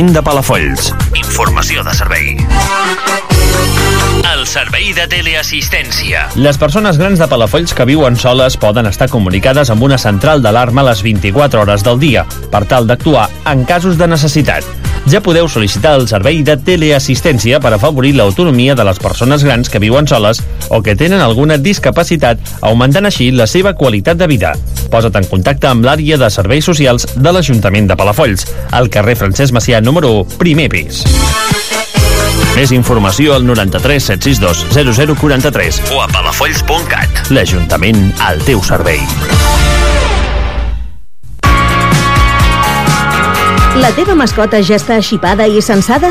l'Ajuntament de Palafolls. Informació de servei. El servei de teleassistència. Les persones grans de Palafolls que viuen soles poden estar comunicades amb una central d'alarma a les 24 hores del dia, per tal d'actuar en casos de necessitat. Ja podeu sol·licitar el servei de teleassistència per afavorir l'autonomia de les persones grans que viuen soles o que tenen alguna discapacitat, augmentant així la seva qualitat de vida. Posa't en contacte amb l'àrea de serveis socials de l'Ajuntament de Palafolls, al carrer Francesc Macià número 1, primer pis. Més informació al 93 762 0043 o a palafolls.cat. L'Ajuntament al teu servei. La teva mascota ja està xipada i censada?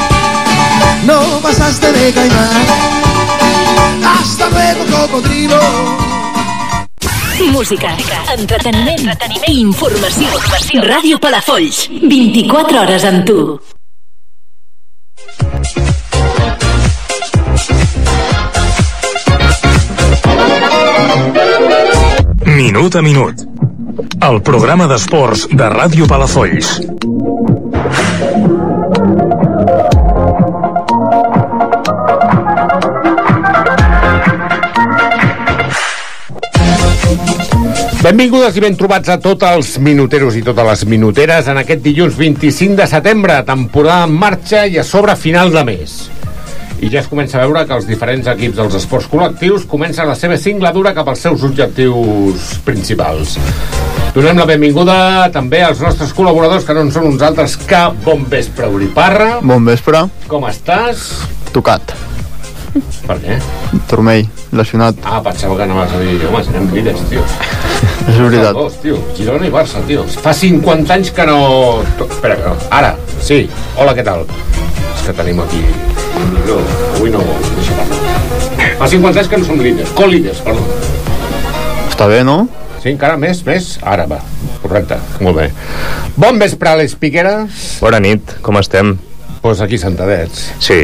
No pasaste de caimán. Hasta luego, cocodrilo. Música, entreteniment, entreteniment i informació. informació. Ràdio Palafolls, 24 hores amb tu. Minut a minut. El programa d'esports de Ràdio Palafolls. Benvingudes i ben trobats a tots els minuteros i totes les minuteres en aquest dilluns 25 de setembre, temporada en marxa i a sobre final de mes. I ja es comença a veure que els diferents equips dels esports col·lectius comencen la seva singladura cap als seus objectius principals. Donem la benvinguda també als nostres col·laboradors, que no en són uns altres que Bon Vespre, Uri Parra. Bon vespre. Com estàs? Tocat. Per què? Turmell, lesionat. Ah, pensava que anaves a dir, home, serem líders, tio. És veritat. Dos, tio. Girona i Barça, tio. Fa 50 anys que no... To- Espera, que no. Ara, sí. Hola, què tal? És que tenim aquí... No, avui no, deixa parlar. Fa 50 anys que no som líders. Co-líders, perdó. Està bé, no? Sí, encara més, més? Ara, va. Correcte, molt bé. Bon vespre, Àlex Piqueras. Bona nit, com estem? Pues aquí sentadets. Sí,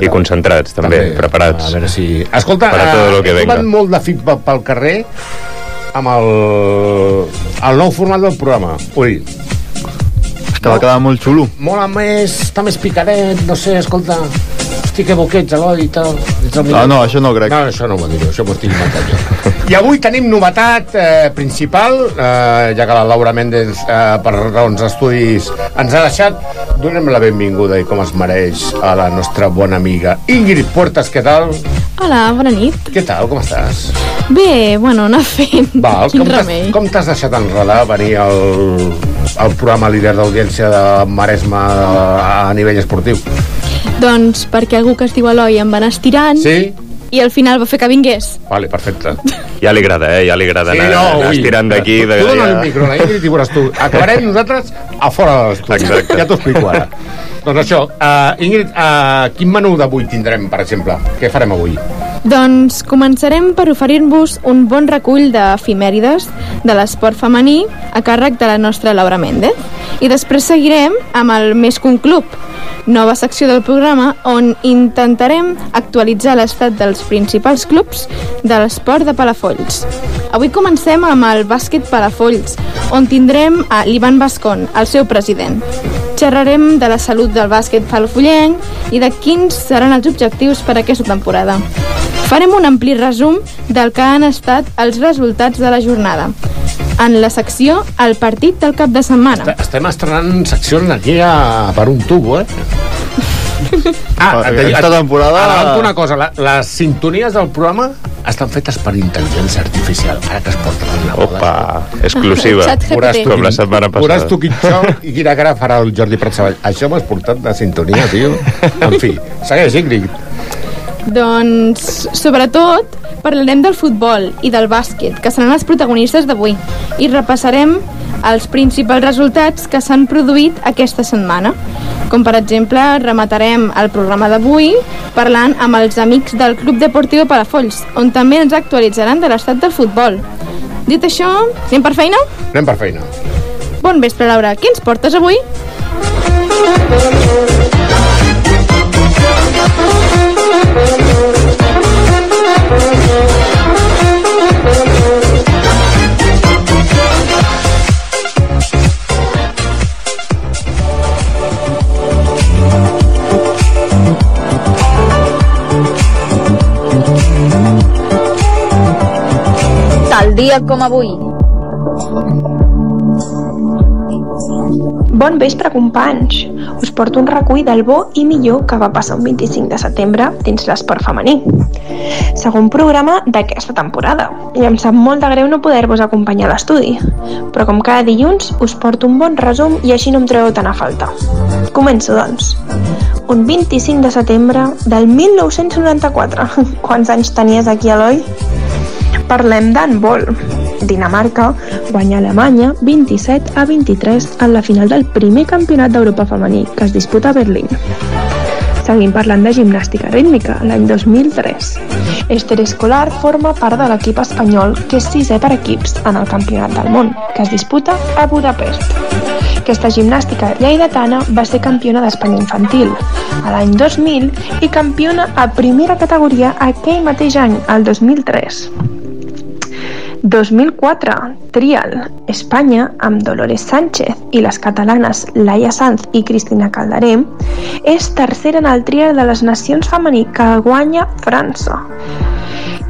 i concentrats també, preparats. A veure si... Escolta, Para todo lo eh, que venga. molt de feedback pel carrer amb el, el nou format del programa. Ui, que va quedar molt xulo. mola més, està més picadet, no sé, escolta, hosti, que boquets, Eloi, i tal. Ets el millor. Ah, no, això no crec. No, això no ho dir, això m'ho estic inventant jo. I avui tenim novetat eh, principal, eh, ja que la Laura Méndez, eh, per raons d'estudis, ens ha deixat. Donem la benvinguda i com es mereix a la nostra bona amiga Ingrid Puertas, què tal? Hola, bona nit. Què tal, com estàs? Bé, bueno, anar fent. Val, Quin com t'has deixat enredar venir al, al programa líder d'audiència de Maresme a, a nivell esportiu? Doncs perquè algú que es diu Eloi em va anar estirant Sí? I al final va fer que vingués. Vale, perfecte. Ja li agrada, eh? Ja li agrada anar, anar ui. estirant d'aquí. Tu, De, tu dona ja... el micro a la Ingrid i veuràs tu. Acabarem nosaltres a fora de l'estudi. Exacte. Ja t'ho explico ara. doncs això, uh, Ingrid, uh, quin menú d'avui tindrem, per exemple? Què farem avui? Doncs començarem per oferir-vos un bon recull d'efimèrides de l'esport femení a càrrec de la nostra Laura Méndez. I després seguirem amb el Més que un club, nova secció del programa on intentarem actualitzar l'estat dels principals clubs de l'esport de Palafolls. Avui comencem amb el bàsquet Palafolls, on tindrem a l'Ivan Bascón, el seu president. Xerrarem de la salut del bàsquet palafollenc i de quins seran els objectius per a aquesta temporada. Farem un ampli resum del que han estat els resultats de la jornada. En la secció, el partit del cap de setmana. Estem estrenant seccions aquí a, per un tubo, eh? Ah, Aquesta temporada- Avanto una cosa, la, les sintonies del programa estan fetes per intel·ligència artificial, ara que es porten una boda. Opa, exclusiva. Veuràs tu Com la quin- setmana Veuràs passada. tu quin xou i quina cara farà el Jordi Prat. Això m'has portat de sintonia, tio. En fi, segueix, Ingrid. Doncs, sobretot, parlarem del futbol i del bàsquet, que seran els protagonistes d'avui, i repassarem els principals resultats que s'han produït aquesta setmana. Com, per exemple, rematarem el programa d'avui parlant amb els amics del Club Deportiu Palafolls, on també ens actualitzaran de l'estat del futbol. Dit això, anem per feina? Anem per feina. Bon vespre, Laura. Què ens portes avui? Dia com avui. Bon vespre, companys. Us porto un recull del bo i millor que va passar un 25 de setembre dins l'esport femení. Segon programa d'aquesta temporada. I em sap molt de greu no poder-vos acompanyar a l'estudi. Però com cada dilluns, us porto un bon resum i així no em trobeu tan a falta. Començo, doncs. Un 25 de setembre del 1994. Quants anys tenies aquí, Eloi? Parlem d'handbol. Dinamarca guanya Alemanya 27 a 23 en la final del primer campionat d'Europa femení que es disputa a Berlín. Seguim parlant de gimnàstica rítmica, l'any 2003. Esther Escolar forma part de l'equip espanyol que és sisè per equips en el Campionat del Món, que es disputa a Budapest. Aquesta gimnàstica lleidatana va ser campiona d'Espanya infantil a l'any 2000 i campiona a primera categoria aquell mateix any, el 2003. 2004, Trial, Espanya, amb Dolores Sánchez i les catalanes Laia Sanz i Cristina Calderé, és tercera en el Trial de les Nacions femení que guanya França.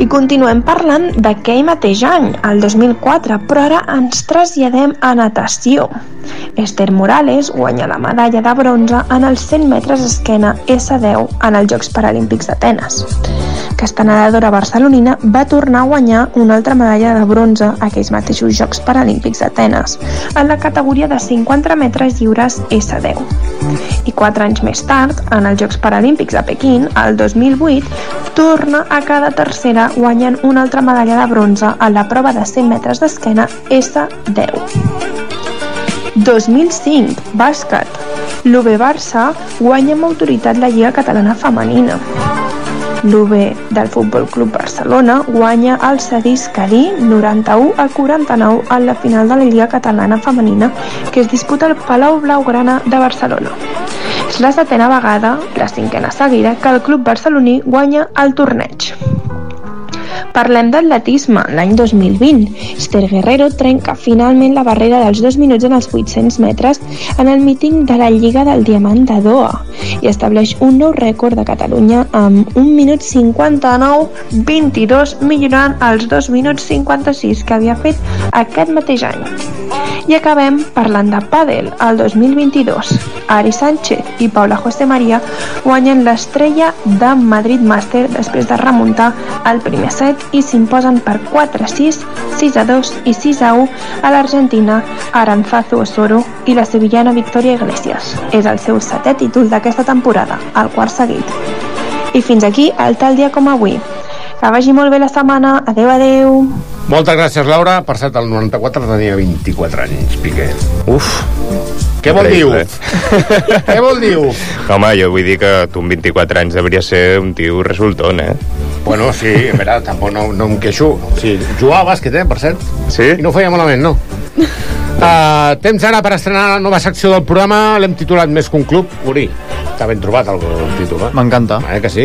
I continuem parlant d'aquell mateix any, el 2004, però ara ens traslladem a natació. Esther Morales guanya la medalla de bronze en els 100 metres esquena S10 en els Jocs Paralímpics d'Atenes. Aquesta nedadora barcelonina va tornar a guanyar una altra medalla de bronze a aquells mateixos Jocs Paralímpics d'Atenes, en la categoria de 50 metres lliures S10. I quatre anys més tard, en els Jocs Paralímpics de Pequín, el 2008, torna a cada tercera guanyant una altra medalla de bronze a la prova de 100 metres d'esquena S10. 2005, bàsquet. L'UB Barça guanya amb autoritat la Lliga Catalana Femenina. L'UB del Futbol Club Barcelona guanya el Sadís Cadí 91 a 49 en la final de la Lliga Catalana Femenina que es disputa al Palau Blaugrana de Barcelona. És la setena vegada, la cinquena seguida, que el club barceloní guanya el torneig. Parlem d'atletisme. L'any 2020, Esther Guerrero trenca finalment la barrera dels dos minuts en els 800 metres en el míting de la Lliga del Diamant de Doha i estableix un nou rècord de Catalunya amb 1 minut 59 22 millorant els 2 minuts 56 que havia fet aquest mateix any. I acabem parlant de pàdel. El 2022, Ari Sánchez i Paula José María guanyen l'estrella de Madrid Master després de remuntar el primer set i s'imposen per 4-6, 6-2 i 6-1 a l'Argentina Aranzazu Osoro i la sevillana Victoria Iglesias. És el seu setè títol d'aquesta temporada, el quart seguit. I fins aquí el tal dia com avui. Que vagi molt bé la setmana. Adeu, adeu. Moltes gràcies, Laura. Per cert, el 94 tenia 24 anys, Piqué. Uf. Què vol dir, uf? Què vol dir? Home, jo vull dir que tu amb 24 anys devia ser un tio resultón, eh? Bueno, sí, a veure, tampoc no, no em queixo. Sí, jugava a bàsquet, eh, per cert. Sí? I no ho feia malament, no. Uh, temps ara per estrenar la nova secció del programa, l'hem titulat Més que un club. Uri, està ben trobat el, el títol, eh? M'encanta. Eh, que sí?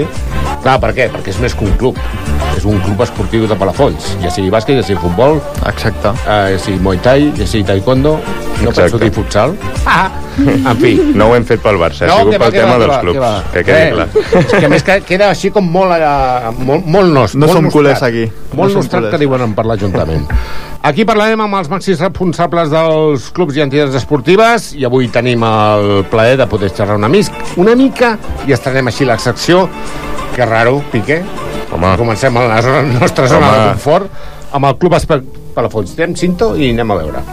Clar, per què? Perquè és més que un club. És un club esportiu de Palafolls. Ja sigui bàsquet, ja sigui futbol, Exacte. eh, ja sigui muay thai, ja sigui taekwondo, no Exacte. penso dir futsal. Ah, en fi. No ho hem fet pel Barça, ha No, sigut que va, pel que va, tema que dels va, que clubs, va. que quedi Eh, clar. És que a més que queda així com molt, eh, molt, molt nostre. No molt som nostrat. culers aquí. No Molt nostrat culers. que diuen per l'Ajuntament. Aquí parlarem amb els màxims responsables dels clubs i entitats esportives i avui tenim el plaer de poder xerrar una, mis, una mica i estarem així la secció que raro, Piqué. Home. Comencem a la zona- nostra zona Home. de confort amb el Club Espe Palafolls. Anem cinto i anem a veure.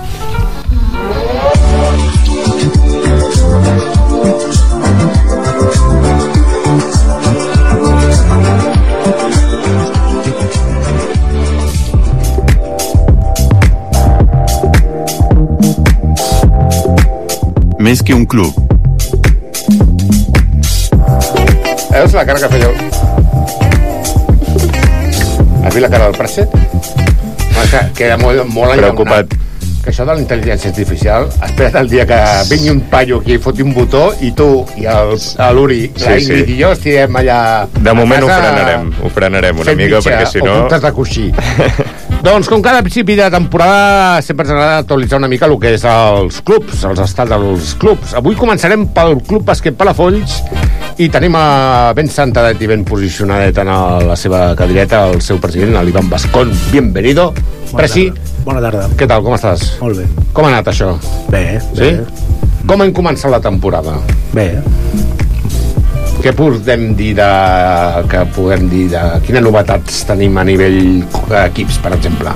Més que un club. Veus la cara que feia... Has vist la cara del Pratxet? No, que queda molt, molt Preocupat. Que això de la intel·ligència artificial, espera't el dia que vingui un paio aquí i foti un botó i tu i l'Uri, Sí, sí. I jo estiguem allà De moment a ho casa frenarem, ho frenarem una mica, mitja perquè si o no... puntes de coixí. doncs, com cada principi de temporada, sempre ens agrada actualitzar una mica el que és els clubs, els estats dels clubs. Avui començarem pel Club Bàsquet Palafolls i tenim a ben santadet i ben posicionadet en la seva cadireta el seu president, l'Ivan Bascón. Bienvenido. Presi, Bona tarda. què tal, com estàs? Molt bé. Com ha anat això? Bé, Sí? Com hem començat la temporada? bé. Què podem dir de... que podem dir de... Quines novetats tenim a nivell equips, per exemple?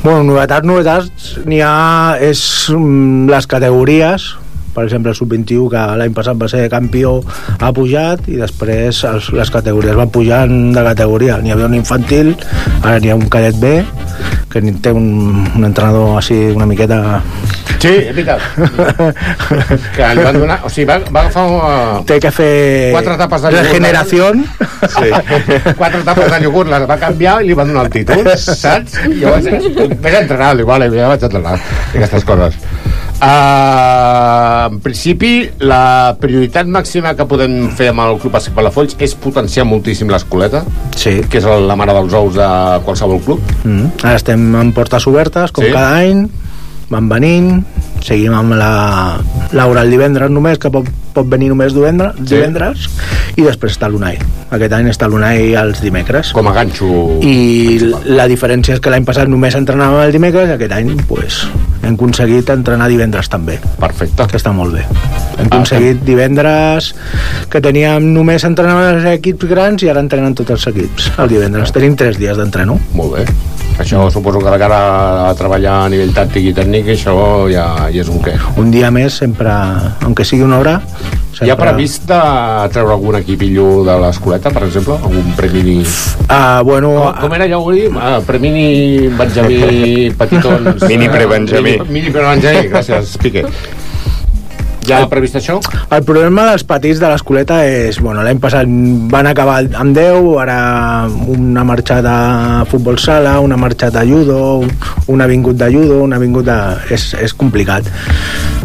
Bueno, novetats, novetats, n'hi ha... És mm, les categories, per exemple, el sub-21, que l'any passat va ser campió, ha pujat, i després els, les categories van pujant de categoria. N'hi havia un infantil, ara n'hi ha un cadet B, que té un, un entrenador així una miqueta... Sí, és veritat. que van donar... O sigui, va, va agafar... Uh, Té que fer Quatre tapes de iogurt. regeneració. Sí. Quatre tapes de iogurt les va canviar i li van donar el títol, saps? I jo vaig, vaig entrenar, dic, vale, ja vaig entrenar, aquestes coses. Uh, en principi, la prioritat màxima que podem fer amb el Club Bàsquet Palafolls és potenciar moltíssim l'escoleta, sí. que és la mare dels ous de qualsevol club. Mm. Ara estem en portes obertes, com Sí. cada any, van venint, seguim amb la Laura el divendres només, que pot, pot venir només divendres, Sí. divendres i després està l'UNAI. Aquest any està l'UNAI els dimecres. Com a ganxo... I la diferència és que l'any passat només entrenàvem el dimecres i aquest any pues, hem aconseguit entrenar divendres també. Perfecte. Que està molt bé. Ah, Hem aconseguit divendres que teníem només entrenaven els equips grans i ara entrenen tots els equips el divendres. Tenim tres dies d'entreno. Molt bé. Això suposo que de cara a treballar a nivell tàctic i tècnic, això ja, ja és un què. un dia més sempre, aunque sigui una hora sempre... Hi ha previst de treure algun equipillo de l'escoleta, per exemple? Algun premi... Ah, bueno, Com, com era allò, Uri? Ah, Premini Benjamí Petitons... Mini pre-Benjamí. Mini, mini pre-Benjamí, gràcies, Piqué. Ja ha previst això? El problema dels petits de l'escoleta és, bueno, l'any passat van acabar amb 10, ara una marxat a futbol sala, una marxat a judo, un ha vingut de judo, un ha vingut de... És, és complicat.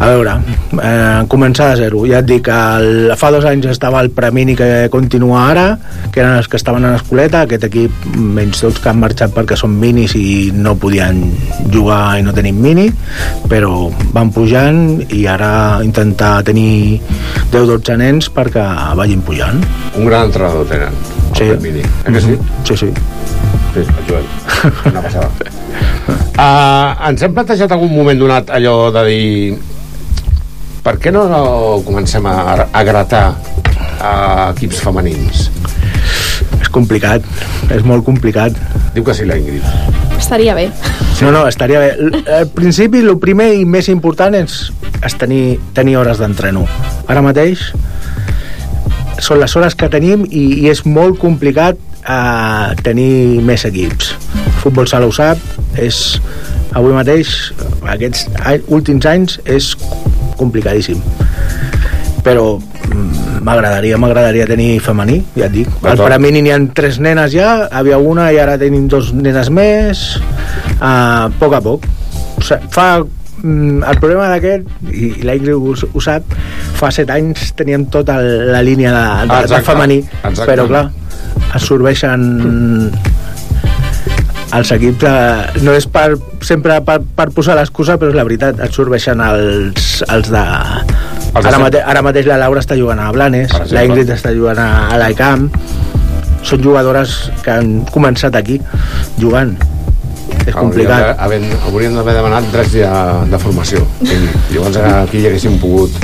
A veure, eh, començar de zero. Ja et dic el, fa dos anys estava el Premini que continua ara, que eren els que estaven a l'escoleta, aquest equip, menys tots que han marxat perquè són minis i no podien jugar i no tenim mini, però van pujant i ara intentar tenir 10-12 nens perquè vagin pujant. Un gran entrenador tenen, Sí. Mini. Eh que sí? Sí, sí. Sí, el Joel. Una passada. Uh, ens hem plantejat algun moment donat allò de dir per què no comencem a, a gratar a equips femenins? Complicat, és molt complicat. Diu que sí, la Ingrid. Estaria bé. No, no, estaria bé. Al principi, el primer i més important és, és tenir, tenir hores d'entreno. Ara mateix són les hores que tenim i, i és molt complicat eh, tenir més equips. Futbol sala ho sap, és, avui mateix, aquests últims anys, és complicadíssim. Però mm, m'agradaria m'agradaria tenir femení, ja et dic. Al. Paramini n'hi ha tres nenes ja, havia una i ara tenim dos nenes més, a poc a poc. O sigui, fa mm, el problema d'aquest, i, i l'Aigre ho, ho sap, fa set anys teníem tota la línia de, de, de Exacte, femení, exacte. però clar, absorbeixen els equips eh, no és per, sempre per, per posar l'excusa però és la veritat, absorbeixen els, els de Els de ara, mate, ara mateix la Laura està jugant a Blanes la Ingrid està jugant a, a són jugadores que han començat aquí jugant és complicat. Hauríem d'haver- Hauríem d'haver demanat drets de, de formació. I llavors aquí hi haguéssim pogut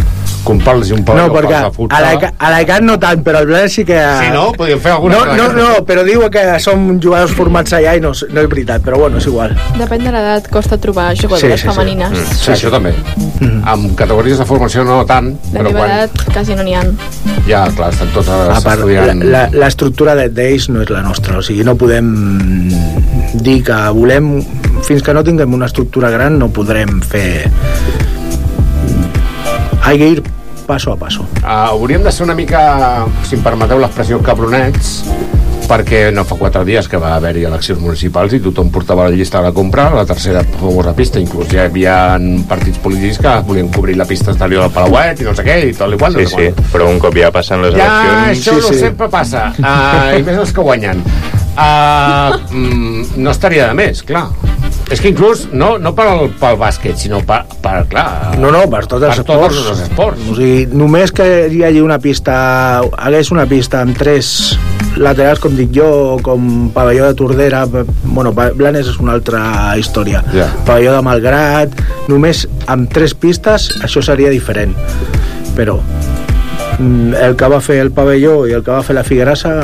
comprar-los un No, pavelló perquè per la a fusta. a l'ECAT no tant, però el Blanes sí que... Sí, no? Podríem fer alguna no, cosa no, no, però diu que som jugadors formats allà i no, és- no és veritat, però bueno, és igual. Depèn de l'edat, costa trobar jugadores femenines. Mm, sí, això també. Mm. Amb categories de formació no tant, De però quan... edat quasi no n'hi ha. Ja, clar, estan totes A part, la- estudiant... la- l'estructura de- d'ells no és la nostra, o sigui, no podem dir que volem... Fins que no tinguem una estructura gran no podrem fer... Hay que ir paso a paso. Uh, hauríem de ser una mica, si em permeteu l'expressió, cabronets, perquè no fa quatre dies que va haver-hi eleccions municipals i tothom portava la llista de la compra, la tercera famosa pista, inclús ja hi havia partits polítics que volien cobrir la pista exterior del Palauet i no sé què, i tot igual. Sí, sí, però un cop ja passen les Ja, eleccions... això no sempre passa. Uh, I més els que guanyen. Uh, mm, no estaria de més, clar. És que inclús, no, no pel, pel bàsquet, sinó per, per clar... No, no, per tots els per tots esports. els esports. O sigui, només que hi hagi una pista, hagués una pista amb tres laterals, com dic jo, com pavelló de Tordera, bueno, Blanes és una altra història. Ja. Pavelló de Malgrat, només amb tres pistes això seria diferent. Però mm, el que va fer el pavelló i el que va fer la Figuerassa...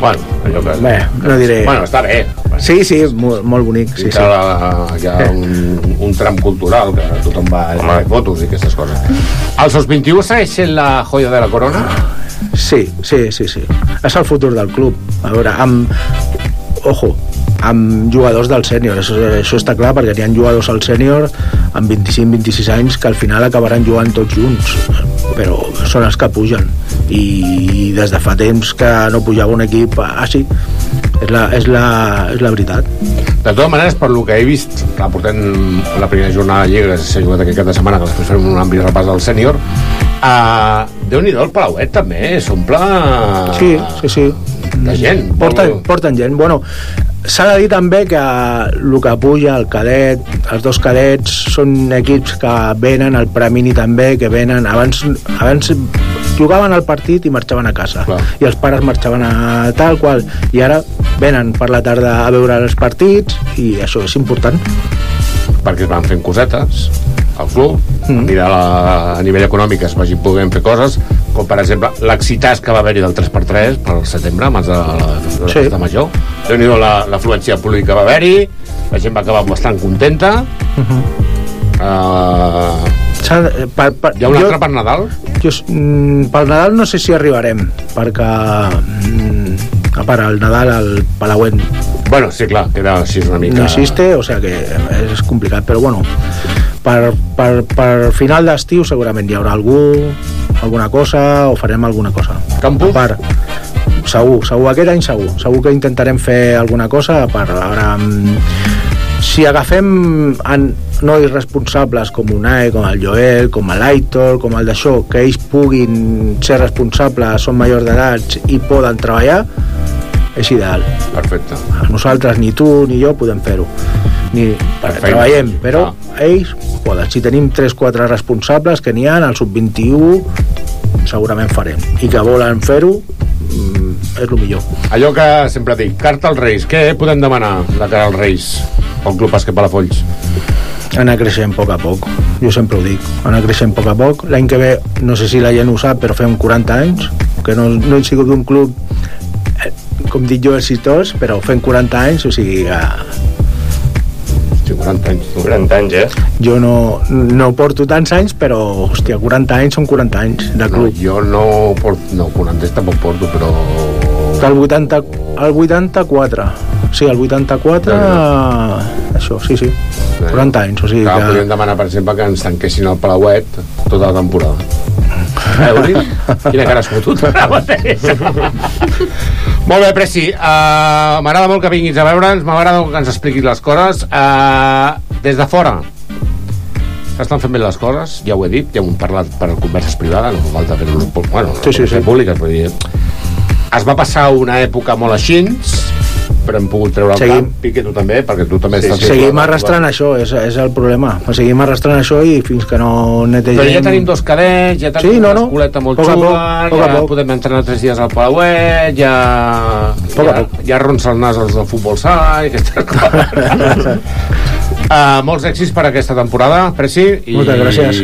Bueno, allò que... Bé, no diré... Bueno, està bé. Sí, sí, molt, molt bonic. Sí, Sí, que la, hi ha un, un tram cultural que tothom va a fer fotos i aquestes coses. El SOS 21 segueix sent la joia de la corona? Sí, sí, sí, sí. És el futur del club. A veure, amb... Ojo, amb jugadors del sènior, això, això està clar, perquè n'hi ha jugadors al sènior amb 25-26 anys que al final acabaran jugant tots junts, però són els que pugen. I des de fa temps que no pujava un equip així, és la, és la, és la veritat. De totes maneres, per lo que he vist, clar, portem la primera jornada de Lliga, que s'ha jugat aquest cap de setmana, que després farem un ampli repàs del sènior, uh, Déu-n'hi-do, el Palauet també s'omple Sí, sí, sí. De gent. Porten, porten gent. Bueno, s'ha de dir també que el que puja, el cadet, els dos cadets, són equips que venen, el Premini també, que venen... Abans, abans jugaven al partit i marxaven a casa. Clar. I els pares marxaven a tal qual. I ara venen per la tarda a veure els partits i això és important. perquè es van fent cosetes al club, mm. mirar la, a nivell econòmic es vagin podent fer coses com per exemple l'excitàs que va haver-hi del 3x3 pel setembre, abans de la, de la Sí. festa major déu nhi la- l'afluència pública va haver-hi la gent va acabar bastant contenta uh, S'ha de- Per, per, hi ha un altre per Nadal? Jo, mm, pel Nadal no sé si arribarem, perquè mm, a part el Nadal al Palauet Bueno, sí, clar, queda així una mica... no existe, o sea que és complicat, però bueno, per, per, per final d'estiu segurament hi haurà algú, alguna cosa, o farem alguna cosa. Campus? A part, segur, segur, aquest any segur. Segur que intentarem fer alguna cosa per ara... mm, Si agafem en nois responsables com Unai, com el Joel, com l'Aitor, com el d'això, que ells puguin ser responsables, són majors d'edat i poden treballar, és ideal. Perfecte. Nosaltres, ni tu ni jo, podem fer-ho. Ni Perfecte. treballem, però ells poden. Si tenim 3-4 responsables que n'hi ha, al sub-21 segurament farem. I que volen fer-ho, mm, és el millor. Allò que sempre dic, carta als Reis, què podem demanar de cara als Reis pel Club Bàsquet Palafolls? Anar creixent a poc a poc, jo sempre ho dic, anar creixent a poc a poc. L'any que ve, no sé si la gent ho sap, però fem 40 anys, que no, no he sigut un club, com dic jo, exitós, però fem 40 anys, o sigui que Sí, 40 anys. 40 anys, eh? jo no, no porto tants anys, però, hòstia, 40 anys són 40 anys de No, club. jo no porto, no, 40 anys tampoc porto, però... El 80, el 84. Sí, el 84... Això, sí, sí. 40 anys, o sigui Clar, que... podríem demanar, per exemple, que ens tanquessin el Palauet tota la temporada. Uri? Quina cara has fotut ara mateix. molt bé, Preci. Uh, M'agrada molt que vinguis a veure'ns, m'agrada que ens expliquis les coses. Uh, des de fora, s'estan fent bé les coses, ja ho he dit, ja ho hem parlat per converses privades, no fa falta fer-ho bueno, Sí, sí, sí. públiques, vull dir, es va passar una època molt així, però hem pogut treure el Seguim. camp, Piqué tu també, perquè tu també Sí, estàs... seguim arrastrant això, és, és el problema. Seguim arrastrant això i fins que no netegem... Però ja tenim dos cadets, ja tenim Sí, no, una no. escoleta molt Poc xula, poc, poc a ja poc. podem entrenar tres dies al Palauet, ja... Poc ja, ja ronsa el nas als del futbol sala i aquestes coses. uh, molts èxits per aquesta temporada, Preci. I... Moltes gràcies.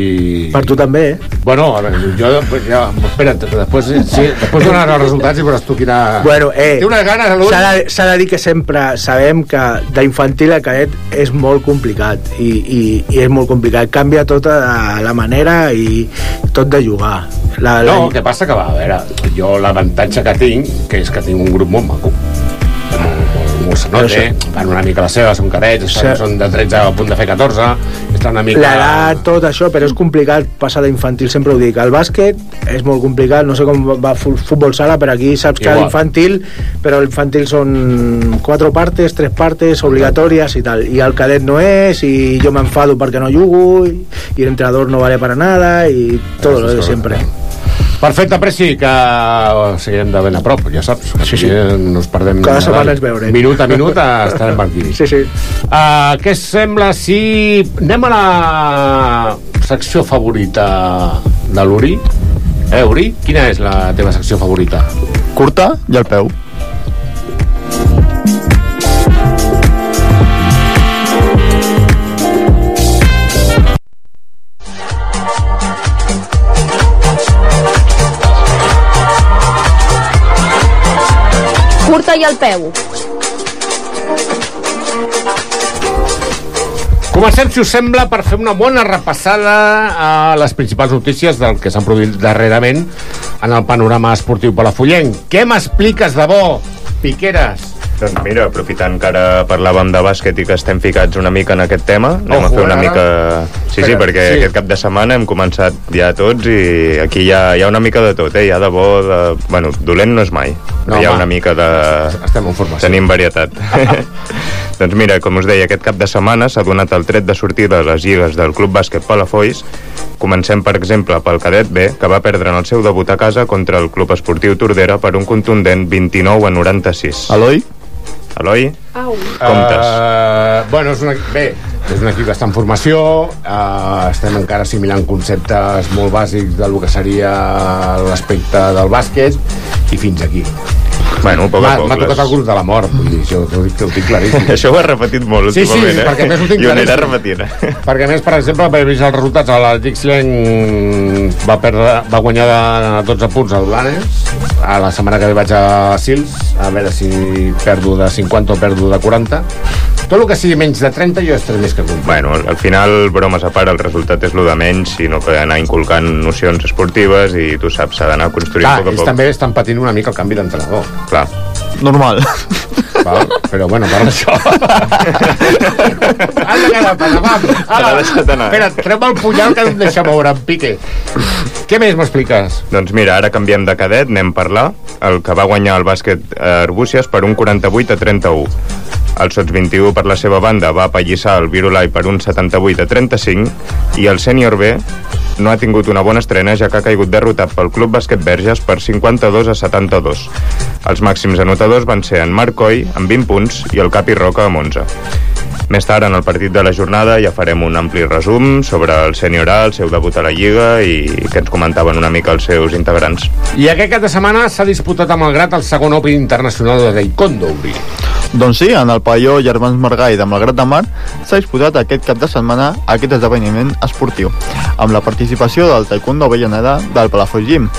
Per tu també, eh? Bueno, a veure, jo ja... Espera't, després, sí, després donaràs els resultats i veuràs tu quina... Bueno, eh, Té unes ganes, s'ha de, de dir que sempre sabem que d'infantil a cadet és molt complicat i, i, i és molt complicat. Canvia tota la manera i tot de jugar. La, la... No, el que passa que va, a veure, jo l'avantatge que tinc, que és que tinc un grup molt maco. Nota, Però van una mica la seva, són estan, Sí. són de 13 a punt de fer 14, estan una mica... L'edat, tot això, però és complicat passar d'infantil, sempre ho dic. El bàsquet és molt complicat, no sé com va fu- futbol sala, però aquí saps que l'infantil, però l'infantil són quatre partes, tres partes obligatòries i tal, i el cadet no és, i jo m'enfado perquè no jugo, i, l'entrenador no vale para nada, i tot lo de sempre. Perfecte, Preci, que seguirem de ben a prop, ja saps. Sí, sí. No ens perdem... Cada nada. setmana ens veurem. Minut a minut estarem aquí. Sí, sí. Uh, què sembla si anem a la secció favorita de l'Uri? Eh, Uri? Quina és la teva secció favorita? Curta i al peu. Curta i al peu. Comencem, si us sembla, per fer una bona repassada a les principals notícies del que s'han produït darrerament en el panorama esportiu palafullenc. Què m'expliques de bo, Piqueres? Doncs mira, aprofitant que ara parlàvem de bàsquet i que estem ficats una mica en aquest tema, anem Ojo, a fer una ara. mica... Sí, sí, perquè sí. aquest cap de setmana hem començat ja tots i aquí hi ha, hi ha una mica de tot, eh? Hi ha de bo, de... Bueno, dolent no és mai, No, hi ha home. una mica de... Estem en formació. Tenim varietat. doncs mira, com us deia, aquest cap de setmana s'ha donat el tret de sortida de les lligues del Club Bàsquet Palafolls. Comencem, per exemple, pel cadet B, que va perdre en el seu debut a casa contra el Club Esportiu Tordera per un contundent 29 a 96. Eloi? Eloi? Au. Comptes. Uh, bueno, és un equip, bé, és un equip que està en formació, uh, estem encara assimilant conceptes molt bàsics del que seria l'aspecte del bàsquet i fins aquí. Bueno, poc a poc, m'ha tocat el grup de la mort, vull dir, això ho dic, ho dic claríssim. Això ho has repetit molt Sí, sí, últimament, eh? perquè a més ho tinc I ho anirà repetint? Perquè a més, per exemple, per vist els resultats, el Dixlen va, perdre, va guanyar de 12 punts al Blanes, a la setmana que ve vaig a Sils, a veure si perdo de 50 o perdo de 40. Tot el que sigui menys de 30 jo estaré més que content. Bueno, al final, bromes a part, el resultat és lo de menys, sinó que anar inculcant nocions esportives i tu saps, s'ha d'anar construint Clar, a poc a ells poc. també estan patint una mica el canvi d'entrenador. Clar. Normal. Val? Però bueno, per això... Anda, que ara, Panamà. Ara, espera, treu el punyal que em deixa moure, en pique. Què més m'expliques? Doncs mira, ara canviem de cadet, anem a parlar. El que va guanyar el bàsquet a Arbúcies per un 48 a 31. El Sots 21, per la seva banda, va apallissar el Virulai per un 78 a 35 i el Sènior B no ha tingut una bona estrena ja que ha caigut derrotat pel Club Bàsquet Verges per 52 a 72. Els màxims anotadors van ser en Marc Coy, amb 20 punts, i el Capi Roca, amb 11. Més tard, en el partit de la jornada, ja farem un ampli resum sobre el sènior A, el seu debut a la Lliga i que ens comentaven una mica els seus integrants. I aquest cap de setmana s'ha disputat amb el Grat el segon Open Internacional de Taekwondo, Uri. Doncs sí, en el pavelló Germans Margai de Malgrat de Mar s'ha disputat aquest cap de setmana aquest esdeveniment esportiu, amb la participació del Taekwondo Avellaneda del Palafolls Gym.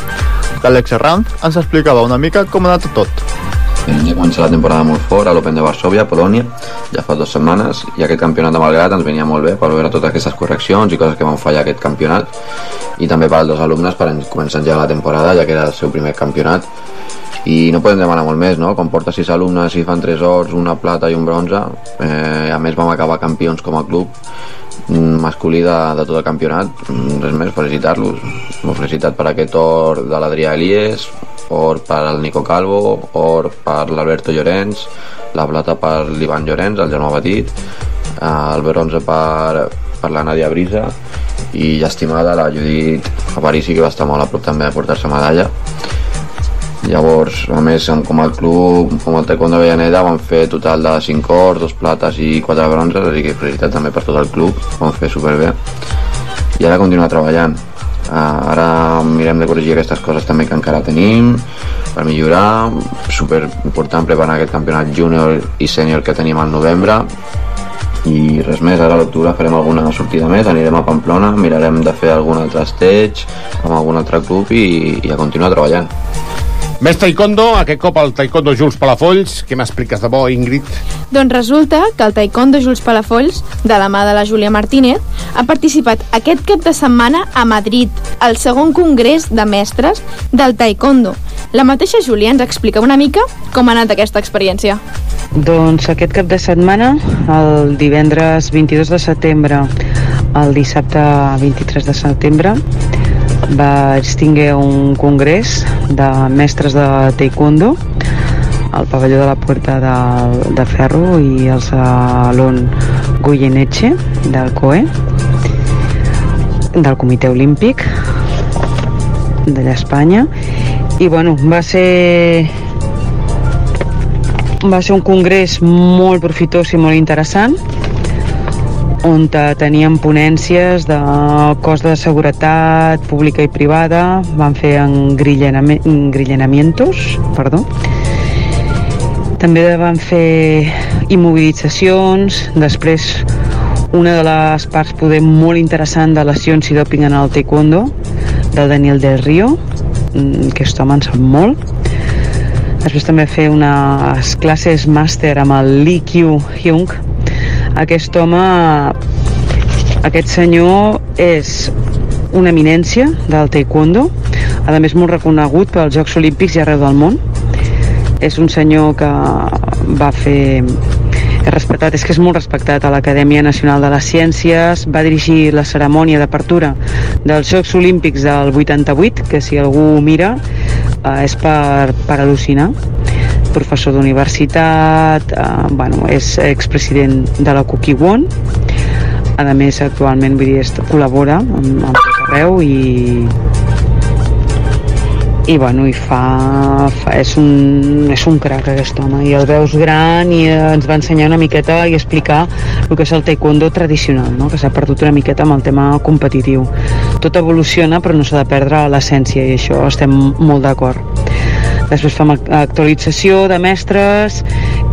L'Àlex Herranz ens explicava una mica com ha anat tot. Ja comença la temporada molt fort a l'Open de Varsovia, Polònia, ja fa dues setmanes, i aquest campionat de Malgrat ens venia molt bé per veure totes aquestes correccions i coses que van fallar aquest campionat, i també per als dos alumnes per començar ja la temporada, ja que era el seu primer campionat, i no podem demanar molt més, no? Com porta sis alumnes i fan tres ors, una plata i un bronze, eh, a més vam acabar campions com a club, masculí de, de tot el campionat, Mm, res més, felicitar-los. Felicitat per aquest or de l'Adrià Elies, or per al Nico Calvo, or per l'Alberto Llorenç, la plata per l'Ivan Llorenç, el germà petit, eh, el bronze per, per la Nàdia Brisa i l'estimada la Judit Aparici que va estar molt a prop també de portar-se medalla Llavors, a més, com el club, com el Taekwondo Avellaneda, van fer total de 5 ors, 2 plates i 4 bronzes, així que felicitats també per tot el club, van fer superbé. I ara continuar treballant. Uh, ara mirem de corregir aquestes coses també que encara tenim per millorar, super important preparar aquest campionat júnior i sènior que tenim al novembre i res més, ara a l'octubre farem alguna sortida més, anirem a Pamplona, mirarem de fer algun altre stage amb algun altre club i, i a continuar treballant. Més taekwondo, aquest cop el taekwondo Jules Palafolls. Què m'expliques de bo, Ingrid? Doncs resulta que el taekwondo Jules Palafolls, de la mà de la Júlia Martínez, ha participat aquest cap de setmana a Madrid, al segon congrés de mestres del taekwondo. La mateixa Júlia ens explica una mica com ha anat aquesta experiència. Doncs aquest cap de setmana, el divendres 22 de setembre, el dissabte 23 de setembre, vaig tingué un congrés de mestres de taekwondo al pavelló de la Puerta de, de Ferro i al Salón Goyeneche del COE del Comitè Olímpic d'allà a Espanya i bueno, va ser va ser un congrés molt profitós i molt interessant on teníem ponències de cos de seguretat pública i privada, van fer engrillenamientos, perdó. També van fer immobilitzacions, després una de les parts poder molt interessant de lesions i doping en el taekwondo, del Daniel Del Rio, mm, que aquest home en sap molt. Després també fer unes classes màster amb el Lee Kyu Hyung, aquest home, aquest senyor és una eminència del taekwondo, a més molt reconegut pels Jocs Olímpics i arreu del món. És un senyor que va fer és respectat, és que és molt respectat a l'Acadèmia Nacional de les Ciències, va dirigir la cerimònia d'apertura dels Jocs Olímpics del 88, que si algú mira eh, és per, per al·lucinar professor d'universitat, eh, bueno, és expresident de la Won, a més actualment vull dir, col·labora amb, amb tot arreu i i bueno, i fa, fa és, un, és un crac aquest home. I el veus gran i ens va ensenyar una miqueta i explicar el que és el taekwondo tradicional no? que s'ha perdut una miqueta amb el tema competitiu. Tot evoluciona però no s'ha de perdre l'essència i això estem molt d'acord després fem actualització de mestres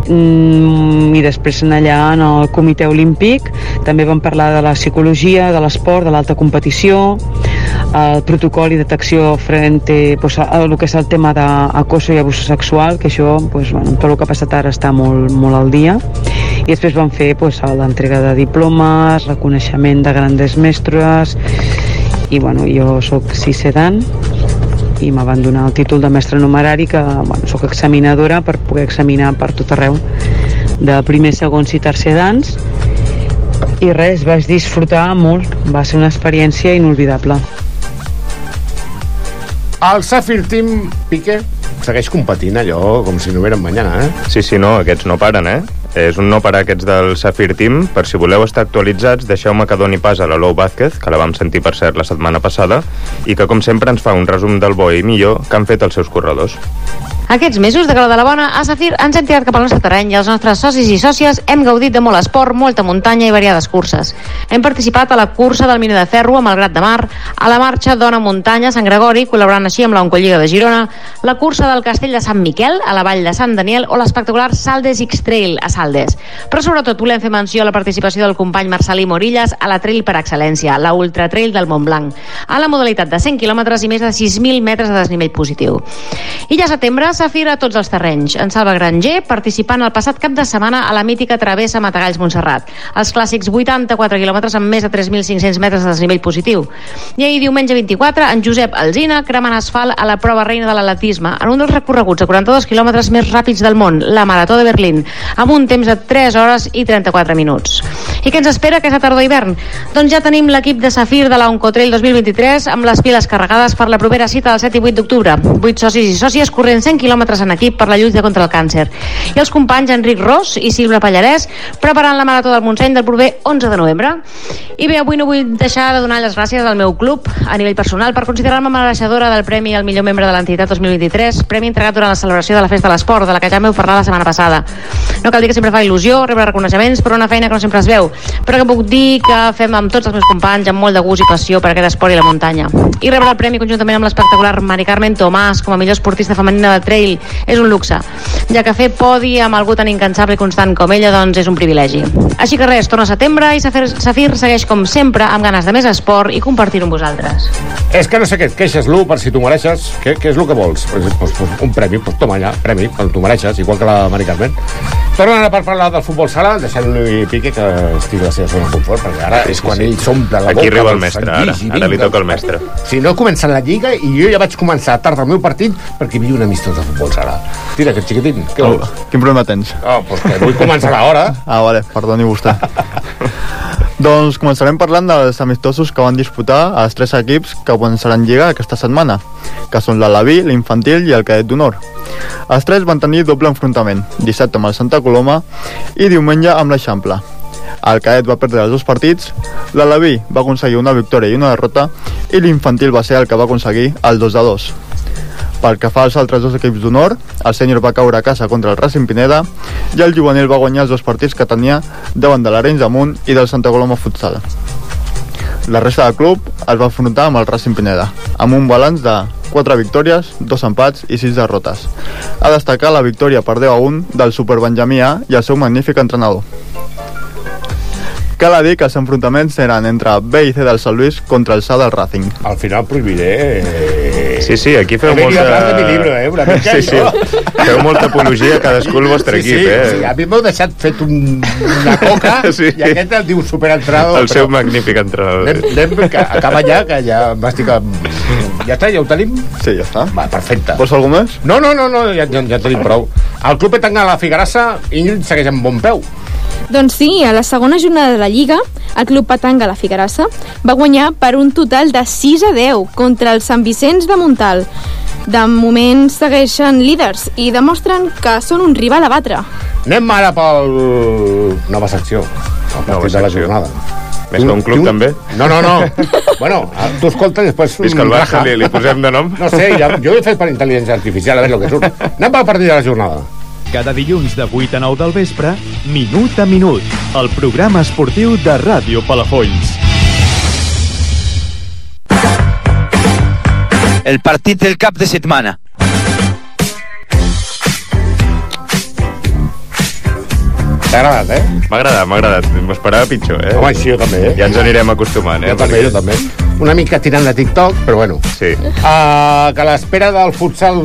mm, i després allà en el comitè olímpic també vam parlar de la psicologia, de l'esport, de l'alta competició el protocol i detecció frente pues, a, el que és el tema d'acoso i abús sexual que això, pues, bueno, tot el que ha passat ara està molt, molt al dia. I després vam fer pues, l'entrega de diplomes reconeixement de grandes mestres i bueno, jo sóc cisedan i me van donar el títol de mestre numerari que bueno, sóc examinadora per poder examinar per tot arreu de primer, segons i tercer dans i res, vaig disfrutar molt va ser una experiència inolvidable el Safir Team Piqué segueix competint allò com si no hubiera mañana, eh? Sí, sí, no, aquests no paren, eh? És un no per a aquests del Safir Team. Per si voleu estar actualitzats, deixeu-me que doni pas a la Lou Vázquez, que la vam sentir per cert la setmana passada, i que com sempre ens fa un resum del bo i millor que han fet els seus corredors. Aquests mesos de Gala de la Bona, a Safir ens hem tirat cap al nostre terreny i els nostres socis i sòcies hem gaudit de molt esport, molta muntanya i variades curses. Hem participat a la cursa del Miner de Ferro amb el Grat de Mar, a la marxa Dona Muntanya a Sant Gregori, col·laborant així amb la Oncolliga de Girona, la cursa del Castell de Sant Miquel a la Vall de Sant Daniel o l'espectacular Saldes X-Trail a Saldes. Però sobretot volem fer menció a la participació del company Marcelí Morillas a la trail per excel·lència, la Ultra Trail del Montblanc, a la modalitat de 100 quilòmetres i més de 6.000 metres de desnivell positiu. I ja setembre, Safir a tots els terrenys. En Salva Granger participant el passat cap de setmana a la mítica travessa Matagalls Montserrat. Els clàssics 84 quilòmetres amb més de 3.500 metres de desnivell positiu. I ahir diumenge 24, en Josep Alzina cremant asfalt a la prova reina de l'atletisme en un dels recorreguts a 42 quilòmetres més ràpids del món, la Marató de Berlín, amb un temps de 3 hores i 34 minuts. I què ens espera aquesta tardor-hivern? Doncs ja tenim l'equip de Safir de la Oncotrail 2023 amb les piles carregades per la propera cita del 7 i 8 d'octubre. 8 socis i sòcies corrent 100 quilòmetres en equip per la lluita contra el càncer. I els companys Enric Ros i Silva Pallarès preparant la Marató del Montseny del proper 11 de novembre. I bé, avui no vull deixar de donar les gràcies al meu club a nivell personal per considerar-me mereixedora del Premi al millor membre de l'entitat 2023, premi entregat durant la celebració de la Festa de l'Esport, de la que ja m'heu parlat la setmana passada. No cal dir que sempre fa il·lusió rebre reconeixements per una feina que no sempre es veu, però que puc dir que fem amb tots els meus companys amb molt de gust i passió per aquest esport i la muntanya. I rebre el premi conjuntament amb l'espectacular Mari Carmen Tomàs com a millor esportista femenina de trail és un luxe, ja que fer podi amb algú tan incansable i constant com ella doncs és un privilegi. Així que res, torna setembre i Safir, segueix com sempre amb ganes de més esport i compartir-ho amb vosaltres. És que no sé què et queixes, Lu, per si tu mereixes. Què, què és el que vols? Pues, pues, pues, un premi, pues toma allà, premi, quan tu mereixes, igual que la Mari Carmen. Tornem ara per parlar del futbol sala, deixant-li Pique que estigui a la seva zona de confort, perquè ara és quan ell s'omple la boca. Aquí arriba el mestre, ara. i Ara li vinga. toca el mestre. Si no comença la Lliga i jo ja vaig començar tard el meu partit perquè hi havia un amistós de futbol sala. Tira, aquest xiquitín. Què Oh, quin problema tens? Oh, pues que vull començar a l'hora. Ah, vale, perdoni vostè. doncs començarem parlant dels amistosos que van disputar els tres equips que començaran Lliga aquesta setmana, que són l'Alaví, l'Infantil i el Cadet d'Honor. Els tres van tenir doble enfrontament, dissabte amb el Santa Coloma i diumenge amb l'Eixample. El Cadet va perdre els dos partits, l'Alaví va aconseguir una victòria i una derrota i l'Infantil va ser el que va aconseguir el 2 de 2. Pel que fa als altres dos equips d'honor, el sènior va caure a casa contra el Racing Pineda i el juvenil va guanyar els dos partits que tenia davant de l'Arenys de Munt i del Santa Coloma Futsal. La resta del club es va enfrontar amb el Racing Pineda, amb un balanç de 4 victòries, 2 empats i 6 derrotes. A destacar la victòria per 10 a 1 del Super Benjamí A i el seu magnífic entrenador. Cal dir que els enfrontaments eren entre B i C del Sant Lluís contra el SA del Racing. Al final prohibiré... Sí, sí, aquí feu molta... a de mi libro, eh, una mica, sí, sí. jo. Feu molta apologia cadascú el vostre sí, equip, sí, eh? Sí, a mi m'heu deixat fet un, una coca Sí. i aquest el diu superentrenador. El seu magnífic entrenador. Anem, anem, que acaba ja, que ja m'estic... amb- Ja està, ja ho tenim? Sí, ja està. Va, perfecte. Vols algú més? No, no, no, no ja, ja, ja tenim prou. El club Etangà la Figarassa, Ingrid segueix amb bon peu. Doncs sí, a la segona jornada de la Lliga, el Club Patanga La Figarassa va guanyar per un total de 6 a 10 contra el Sant Vicenç de Montal. De moment segueixen líders i demostren que són un rival a batre. Anem ara pel... Nova secció. El partit de la jornada. Més que un club, Tu- també? No, no, no. bueno, tu escolta i després... Visca el Barça, li, li posem de nom? No sé, ja, jo ho he fet per intel·ligència artificial, a veure el que surt. Anem pel partit de la jornada. Cada dilluns de 8 a 9 del vespre, Minut a Minut, el programa esportiu de Ràdio Palafolls. El partit del cap de setmana. T'ha agradat, eh? M'ha agradat, m'ha agradat. M'esperava pitjor, eh? Home, sí, jo també, eh? Ja ens anirem acostumant, eh? Jo també, jo també. Una mica tirant de TikTok, però bueno. Sí. Uh, que a l'espera del futsal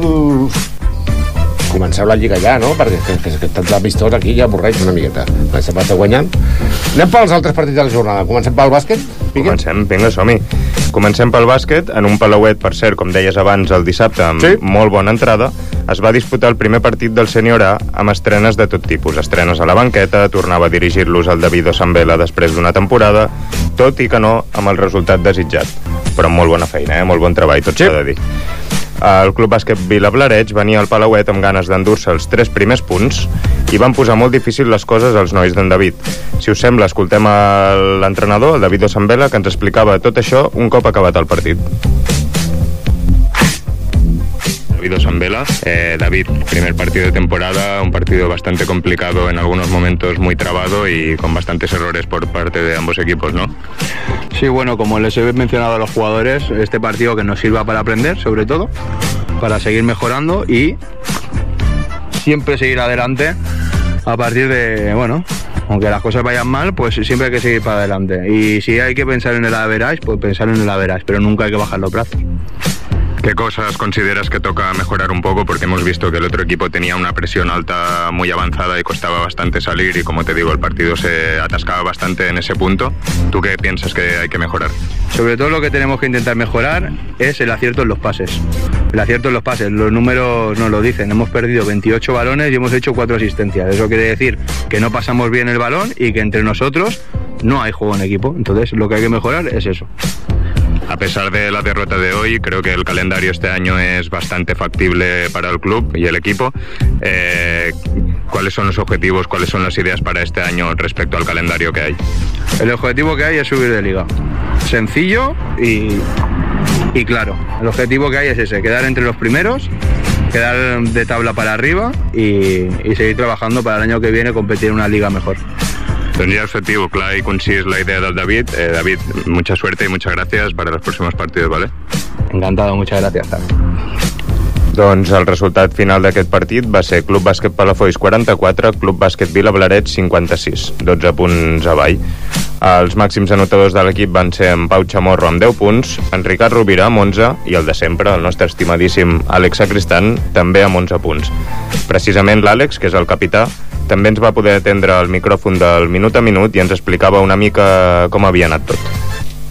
comenceu la lliga ja, no? Perquè que, que, que tant d'amistós aquí ja avorreix una miqueta. La setmana està guanyant. Anem pels altres partits de la jornada. Comencem pel bàsquet? Piqué? Comencem, vinga, som-hi. Comencem pel bàsquet, en un palauet, per cert, com deies abans, el dissabte, amb sí. molt bona entrada, es va disputar el primer partit del sènior A amb estrenes de tot tipus. Estrenes a la banqueta, tornava a dirigir-los el Davido Sambela després d'una temporada, tot i que no amb el resultat desitjat. Però amb molt bona feina, eh? molt bon treball, tot s'ha de dir. El Club Bàsquet Vilablareig venia al Palauet amb ganes d'endur-se els tres primers punts i van posar molt difícil les coses als nois d'en David. Si us sembla, escoltem l'entrenador, el David Osambela, que ens explicava tot això un cop acabat el partit. David Osambela. Eh, David, primer partido de temporada, un partido bastante complicado, en algunos momentos muy trabado y con bastantes errores por parte de ambos equipos, ¿no? Sí, bueno, como les he mencionado a los jugadores, este partido que nos sirva para aprender, sobre todo, para seguir mejorando y siempre seguir adelante a partir de, bueno, aunque las cosas vayan mal, pues siempre hay que seguir para adelante. Y si hay que pensar en el average, pues pensar en el average, pero nunca hay que bajar los brazos. ¿Qué cosas consideras que toca mejorar un poco? Porque hemos visto que el otro equipo tenía una presión alta muy avanzada y costaba bastante salir y como te digo, el partido se atascaba bastante en ese punto. ¿Tú qué piensas que hay que mejorar? Sobre todo lo que tenemos que intentar mejorar es el acierto en los pases. El acierto en los pases, los números nos lo dicen. Hemos perdido 28 balones y hemos hecho 4 asistencias. Eso quiere decir que no pasamos bien el balón y que entre nosotros no hay juego en equipo. Entonces lo que hay que mejorar es eso. A pesar de la derrota de hoy, creo que el calendario este año es bastante factible para el club y el equipo. Eh, ¿Cuáles son los objetivos, cuáles son las ideas para este año respecto al calendario que hay? El objetivo que hay es subir de liga. Sencillo y, y claro. El objetivo que hay es ese, quedar entre los primeros, quedar de tabla para arriba y, y seguir trabajando para el año que viene competir en una liga mejor. Doncs ya objetivo claro y concís la idea del David. Eh, David, mucha suerte y muchas gracias para los próximos partidos, ¿vale? Encantado, muchas gracias también. Doncs el resultat final d'aquest partit va ser Club Bàsquet Palafolls 44, Club Bàsquet Vila Blaret 56, 12 punts avall. Els màxims anotadors de l'equip van ser en Pau Chamorro amb 10 punts, en Ricard Rovira amb 11 i el de sempre, el nostre estimadíssim Àlex Sacristan, també amb 11 punts. Precisament l'Àlex, que és el capità, també ens va poder atendre el micròfon del minut a minut i ens explicava una mica com havia anat tot.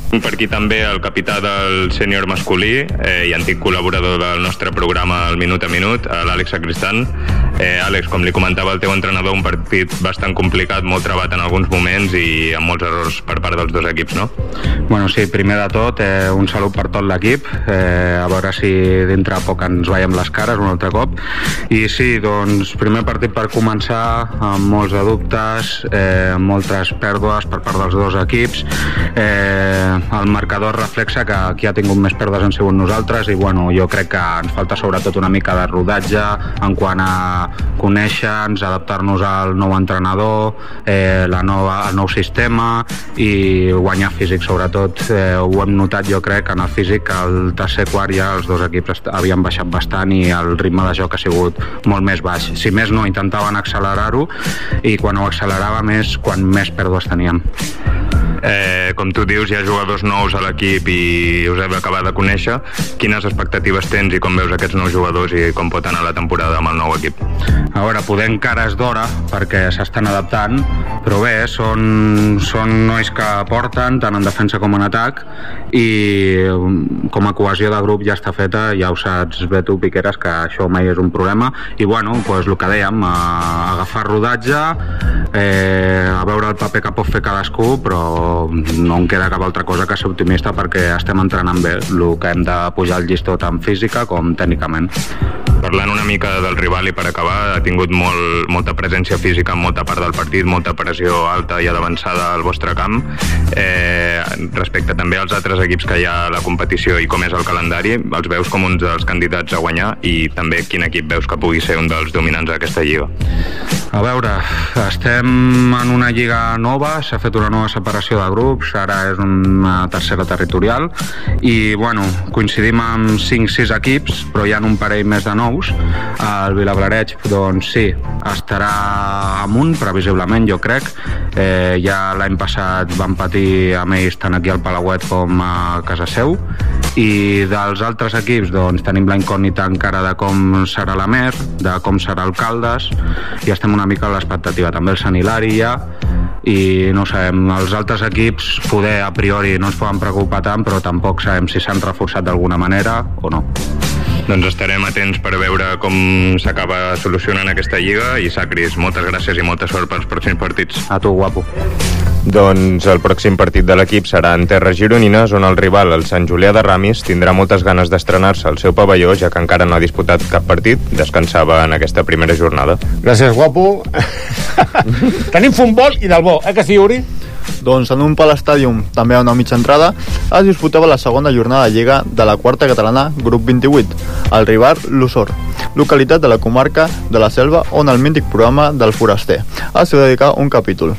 Per aquí també el capità del sènior masculí eh, i antic col·laborador del nostre programa El Minut a Minut, l'Àlex Sacristan. Eh, Àlex, com li comentava el teu entrenador, un partit bastant complicat, molt trebat en alguns moments i amb molts errors per part dels dos equips, no? Bueno, sí, primer de tot, eh, un salut per tot l'equip, eh, a veure si dintre poc ens veiem les cares un altre cop. I sí, doncs, primer partit per començar, amb molts de dubtes, eh, moltes pèrdues per part dels dos equips. Eh, el marcador reflexa que qui ha tingut més pèrdues han sigut nosaltres i bueno, jo crec que ens falta sobretot una mica de rodatge en quant a conèixer-nos, adaptar-nos al nou entrenador, eh, la nova, el nou sistema i guanyar físic sobretot. Eh, ho hem notat jo crec en el físic que al tercer quart ja els dos equips havien baixat bastant i el ritme de joc ha sigut molt més baix. Si més no, intentaven accelerar-ho i quan ho accelerava més, quan més pèrdues teníem. Eh, com tu dius, hi ha jugadors nous a l'equip i us heu acabat de conèixer. Quines expectatives tens i com veus aquests nous jugadors i com pot anar la temporada amb el nou equip? A veure, poder encara és d'hora perquè s'estan adaptant, però bé, són, són nois que aporten tant en defensa com en atac i um, com a cohesió de grup ja està feta, ja ho saps bé tu, Piqueres, que això mai és un problema i bueno, doncs el que dèiem, a agafar rodatge, eh, a veure el paper que pot fer cadascú, però no em queda cap altra cosa que ser optimista perquè estem entrenant bé el que hem de pujar el llistó tant física com tècnicament. Parlant una mica del rival i per acabar, ha tingut molt, molta presència física en molta part del partit, molta pressió alta i d'avançada al vostre camp. Eh, respecte també als altres equips que hi ha a la competició i com és el calendari, els veus com uns dels candidats a guanyar i també quin equip veus que pugui ser un dels dominants d'aquesta lliga? A veure, estem en una lliga nova, s'ha fet una nova separació de grups, ara és una tercera territorial i bueno, coincidim amb 5-6 equips, però hi ha un parell més de nous. El Vilablareig, doncs sí, estarà amunt, previsiblement, jo crec. Eh, ja l'any passat van patir amb ells tant aquí al Palauet com a casa seu i dels altres equips doncs tenim la incògnita encara de com serà la Mer, de com serà el Caldes i estem una mica a l'expectativa també el Sant Hilari ja i no sabem, els altres equips poder a priori no ens poden preocupar tant però tampoc sabem si s'han reforçat d'alguna manera o no doncs estarem atents per veure com s'acaba solucionant aquesta lliga i Sacris, moltes gràcies i molta sort pels pròxims partits. A tu, guapo. Doncs el pròxim partit de l'equip serà en Terres Gironines, on el rival, el Sant Julià de Ramis, tindrà moltes ganes d'estrenar-se al seu pavelló, ja que encara no ha disputat cap partit, descansava en aquesta primera jornada. Gràcies, guapo. Tenim futbol i del bo, eh que sí, Uri? Doncs en un Pal Stadium, també a una mitja entrada, es disputava la segona jornada de Lliga de la quarta catalana Grup 28, el rival l'Usor, localitat de la comarca de la Selva on el mític programa del Foraster ha sigut dedicar un capítol.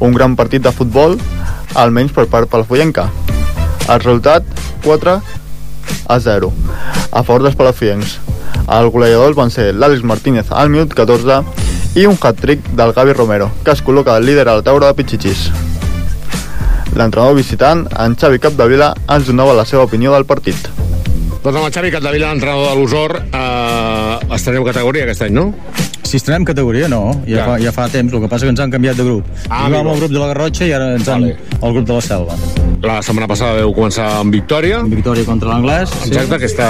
Un gran partit de futbol, almenys per part palafrugenca. El resultat, 4 a 0, a favor dels palafiencs. Els goleadors van ser l'Àlex Martínez al minut 14 i un hat-trick del Gavi Romero, que es col·loca el líder a la taula de Pichichis. L'entrenador visitant, en Xavi Capdevila, ens donava la seva opinió del partit. Doncs amb el Xavi Capdevila, l'entrenador de l'Usor, eh, estreneu categoria aquest any, no? Si estrenem categoria, no. Ja, Ja. fa, ja fa temps. El que passa que ens han canviat de grup. Ah, Jugàvem al grup de la Garrotxa i ara ens han al grup de la Selva. La setmana passada veu començar amb victòria. Victòria contra l'Anglès. sí. Exacte, aquesta...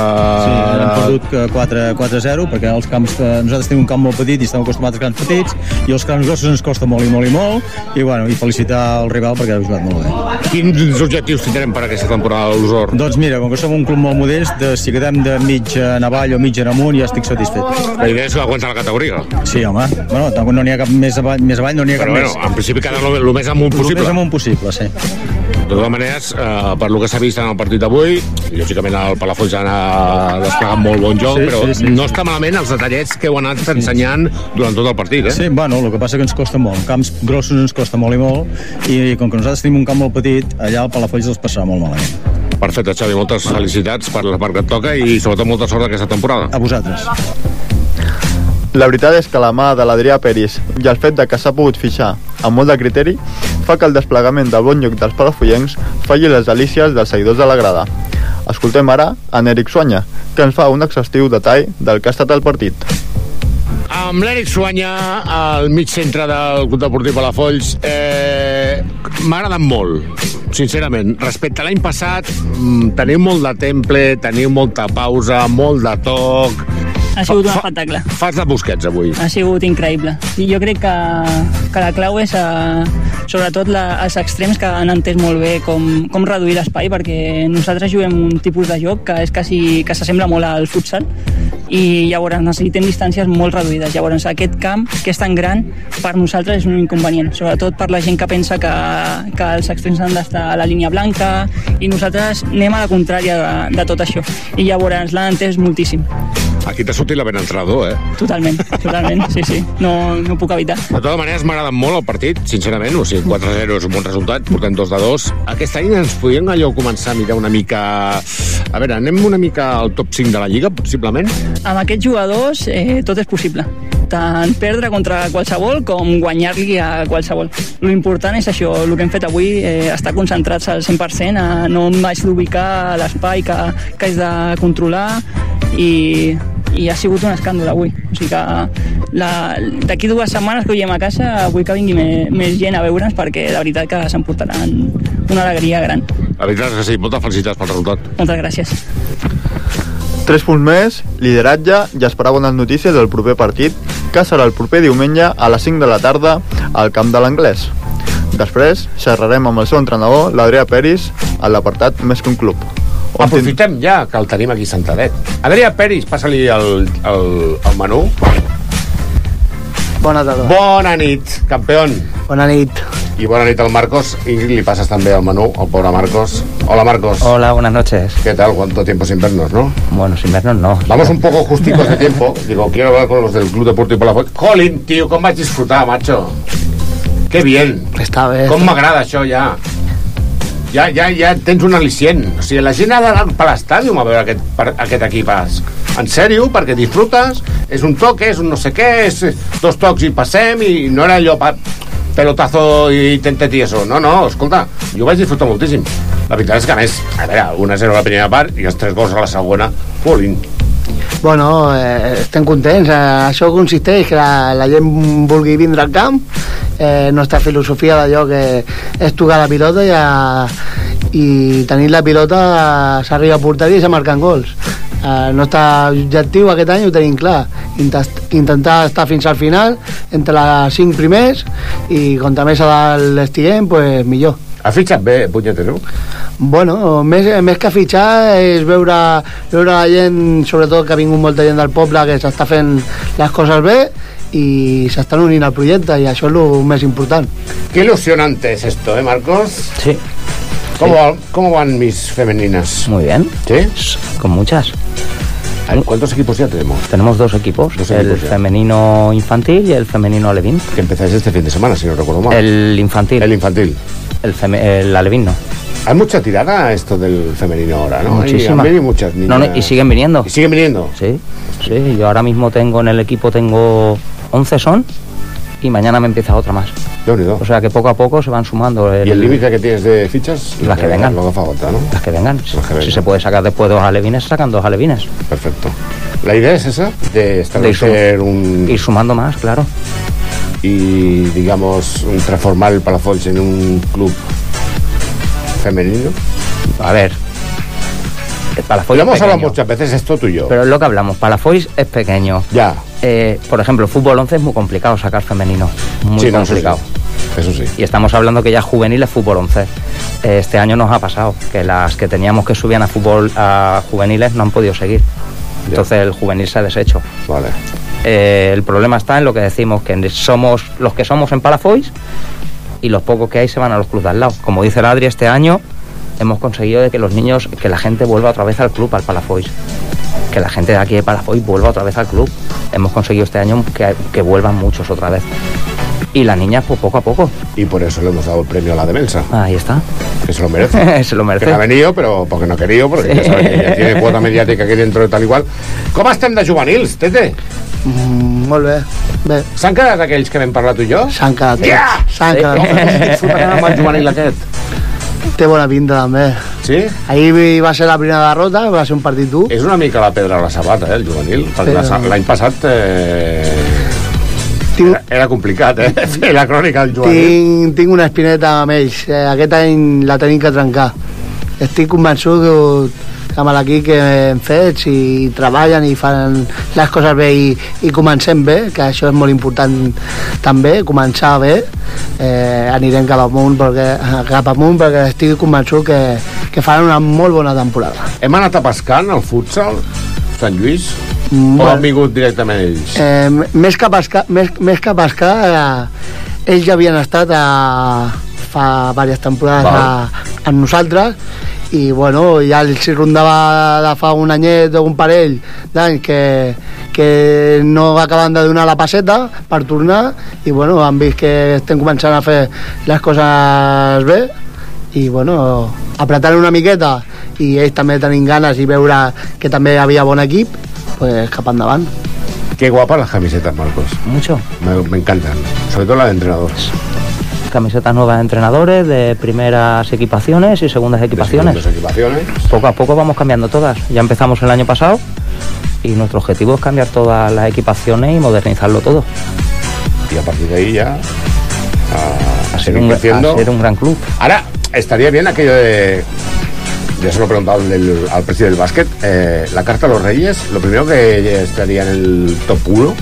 Sí, hem perdut eh, 4 4-0 perquè els camps, eh, nosaltres tenim un camp molt petit i estem acostumats als camps petits i els camps grossos ens costa molt i molt i molt i, bueno, i felicitar el rival perquè ha jugat molt bé. Quins objectius tindrem per aquesta temporada a l'Usor? Doncs mira, com que som un club molt modest, de, si quedem de mig en avall o mig en amunt ja estic satisfet. La idea és aguantar la categoria. Sí, home. Bueno, tampoc no n'hi ha cap més avall, més avall no n'hi ha cap Però bueno, més. en principi quedar el més amunt possible. El més amunt possible, sí. De totes maneres, eh, per lo que s'ha vist en el partit d'avui, lògicament el Palafolls ha desplegat molt bon joc, Sí, però sí, sí, no sí. està malament els detallets que heu anat ensenyant durant tot el partit, eh? Sí, bueno, el que passa que ens costa molt. En camps grossos ens costa molt i molt, i com que nosaltres tenim un camp molt petit, allà al Palafolls els passarà molt malament. Perfecte, Xavi, moltes felicitats per la part que et toca i sobretot molta sort aquesta temporada. A vosaltres. La veritat és que la mà de l'Adrià Peris i el fet de que s'ha pogut fixar amb molt de criteri fa que el desplegament del bon lloc dels palafollencs falli les delícies dels seguidors de la grada. Escoltem ara en Eric Suanya, que ens fa un exhaustiu detall del que ha estat el partit. Amb l'Eric Suanya, al mig centre del Club Deportiu Palafolls, eh, m'ha agradat molt, sincerament. Respecte a l'any passat, mm, teniu molt de temple, teniu molta pausa, molt de toc... Ha sigut un Fa- espectacle. Fas de Busquets, avui. Ha sigut increïble. I jo crec que, que la clau és, eh, sobretot, la, els extrems que han entès molt bé com, com reduir l'espai, perquè nosaltres juguem un tipus de joc que és quasi, que s'assembla molt al futsal i llavors necessitem distàncies molt reduïdes. Llavors aquest camp, que és tan gran, per nosaltres és un inconvenient, sobretot per la gent que pensa que, que els extrems han d'estar a la línia blanca i nosaltres anem a la contrària de, de tot això. I llavors l'han entès moltíssim. Aquí t'ha sortit la ben entrenador, eh? Totalment, totalment, sí, sí. No, no ho puc evitar. De totes maneres, m'ha agradat molt el partit, sincerament. O sigui, 4-0 és un bon resultat, portem 2 de 2. Aquest any ens podíem allò començar a mirar una mica... A veure, anem una mica al top 5 de la Lliga, possiblement? Amb aquests jugadors eh, tot és possible tant perdre contra qualsevol com guanyar-li a qualsevol. Lo important és això, el que hem fet avui, eh, estar concentrats al 100%, a no només d'ubicar l'espai que, que és de controlar i, i ha sigut un escàndol avui. O sigui que la- d'aquí dues setmanes que ho llem a casa vull que vingui més, més gent a veure'ns perquè la veritat que s'emportaran una alegria gran. La veritat és que sí, moltes felicitats pel resultat. Moltes gràcies. 3 punts més, lideratge i esperar bones notícies del proper partit, que serà el proper diumenge a les 5 de la tarda al camp de l'Anglès. Després xerrarem amb el seu entrenador, l'Adrià Peris, a l'apartat Més que un club. Aprofitem ja que el tenim aquí sentadet. Adrià Peris, passa-li el, el, el menú. Bona tarda. Bona nit, campió. Bona nit. I bona nit al Marcos. Ingrid, li passes també el menú al pobre Marcos. Hola, Marcos. Hola, buenas noches. ¿Qué tal? ¿Cuánto tiempo sin vernos, no? Bueno, sin vernos no. Vamos un poco justicos de tiempo. Digo, quiero hablar con los del Club Deportivo Palafolls. Jolín, tío, com vaig disfrutar, macho. Qué bien. Està bé. Com m'agrada això, ja. Ja, ja, ja tens un al·licient. O sigui, la gent ha d'anar per l'estàdium a veure aquest, per, aquest equip. En sèrio, perquè disfrutes, és un toque, és un no sé què, és dos tocs i passem, i no era allò pa, pelotazo i tentet i eso. No, no, escolta, jo vaig disfrutar moltíssim. La veritat és que, a més, a veure, 1-0 a la primera part i els tres gols a la segona, polín. Bueno, eh, estem contents. Eh, això consisteix que la, la gent vulgui vindre al camp. Eh, nostra filosofia d'allò que és tocar la pilota i, a, i tenir la pilota s'arriba a porteria i se marquen gols. Eh, el nostre objectiu aquest any ho tenim clar. Intent- Intentar estar fins al final, entre les cinc primers, i contra més a dalt estiguem, pues, millor. Ha fitxat bé, punyetero? Bueno, més, més que fitxar és veure, veure la gent, sobretot que ha vingut molta gent del poble que s'està fent les coses bé i s'estan unint al projecte i això és el més important. Qué ilusionante es esto, ¿eh, Marcos? Sí. ¿Cómo, ¿Cómo van mis femeninas? Muy bien. ¿Sí? Con muchas. ¿Cuántos equipos ya tenemos? Tenemos dos equipos, Dos el ya. femenino infantil y el femenino alevín. Que empezáis este fin de semana, si no recuerdo mal. El infantil. El infantil. El, feme- el alevín no. Hay mucha tirada esto del femenino ahora, ¿no? Hay- Muchísima. han venido muchas niñas. No, no, y siguen viniendo. ¿Y siguen viniendo? Sí, sí. Yo ahora mismo tengo en el equipo tengo 11 son y mañana me empieza otra más. O sea que poco a poco se van sumando. ¿Y el límite que tienes de fichas? Las que vengan. Lo que falta, ¿no? Las que vengan. Si, que si vengan. se puede sacar después dos alevines, sacan dos alevines. Perfecto. ¿La idea es esa? De De ir, establecer un... ir sumando más, claro. Y, digamos, transformar el Palafolls en un club femenino. A ver. Palafoy hemos hablado muchas veces, esto tú y yo. Pero es lo que hablamos, Palafois es pequeño. Ya. Eh, por ejemplo, el fútbol 11 es muy complicado sacar femenino. Muy Sí, no, eso complicado. sí. Eso sí. Y estamos hablando que ya juvenil es fútbol 11. Eh, Este año nos ha pasado que las que teníamos que subían a fútbol a juveniles no han podido seguir. Entonces el juvenil se ha deshecho. Vale. Eh, el problema está en lo que decimos, que somos los que somos en Palafois y los pocos que hay se van a los clubes de al lado. Como dice el Adri, este año hemos conseguido de que los niños, que la gente vuelva otra vez al club, al Palafois. Que la gente de aquí de Palafois vuelva otra vez al club. Hemos conseguido este año que, que vuelvan muchos otra vez. Y las niñas, pues poco a poco. Y por eso le hemos dado el premio a la demensa. Ahí está. Que se lo merece. se lo merece. Que no ha venido, pero porque no ha querido, porque Sí. ya sabe que ya tiene cuota mediática aquí dentro de tal igual. Com estem de juvenils, Tete? Mm, molt bé. Bé, S'han quedat aquells que vam parlar tu i jo? s'han quedat. Ja! S'han quedat. Estic fotent amb el juvenil aquest. Té bona pinta, també. Sí? Ahir va ser la primera derrota, va ser un partit dur. És una mica la pedra a la sabata, eh, el juvenil. Però- la- l'any passat eh, era, era complicat, eh, fer la crònica del juvenil. Tinc, tinc una espineta amb ells. Eh, aquest any la tenim que trencar. Estic convençut que amb l'equip que hem fet, si treballen i fan les coses bé i, i comencem bé, que això és molt important també, començar bé, eh, anirem cap amunt, perquè, cap amunt perquè estic convençut que, que faran una molt bona temporada. Hem anat a pescar al futsal, Sant Lluís? Mm, O han vingut directament ells? Eh, més que pescar, més, més que pescar eh, ells ja havien estat a, fa diverses temporades a, amb nosaltres i bueno, ja els rondava de fa un anyet o un parell d'anys que, que no acaben de donar la passeta per tornar i bueno, han vist que estem començant a fer les coses bé i bueno, apretant una miqueta i ells també tenint ganes i veure que també havia bon equip pues cap endavant Qué guapas las camisetas, Marcos. Mucho. Me, me encantan. Sobre todo las de entrenadores. Camisetas nuevas de entrenadores, de primeras equipaciones y segundas equipaciones. Segundas equipaciones. Poco a poco vamos cambiando todas. Ya empezamos el año pasado y nuestro objetivo es cambiar todas las equipaciones y modernizarlo todo. Y a partir de ahí ya a, a ser seguir un- a ser un gran club. Ahora, estaría bien aquello de... Ya se lo he preguntado al, del- al precio del básquet. eh, la carta a los Reyes, lo primero que estaría en el top 1,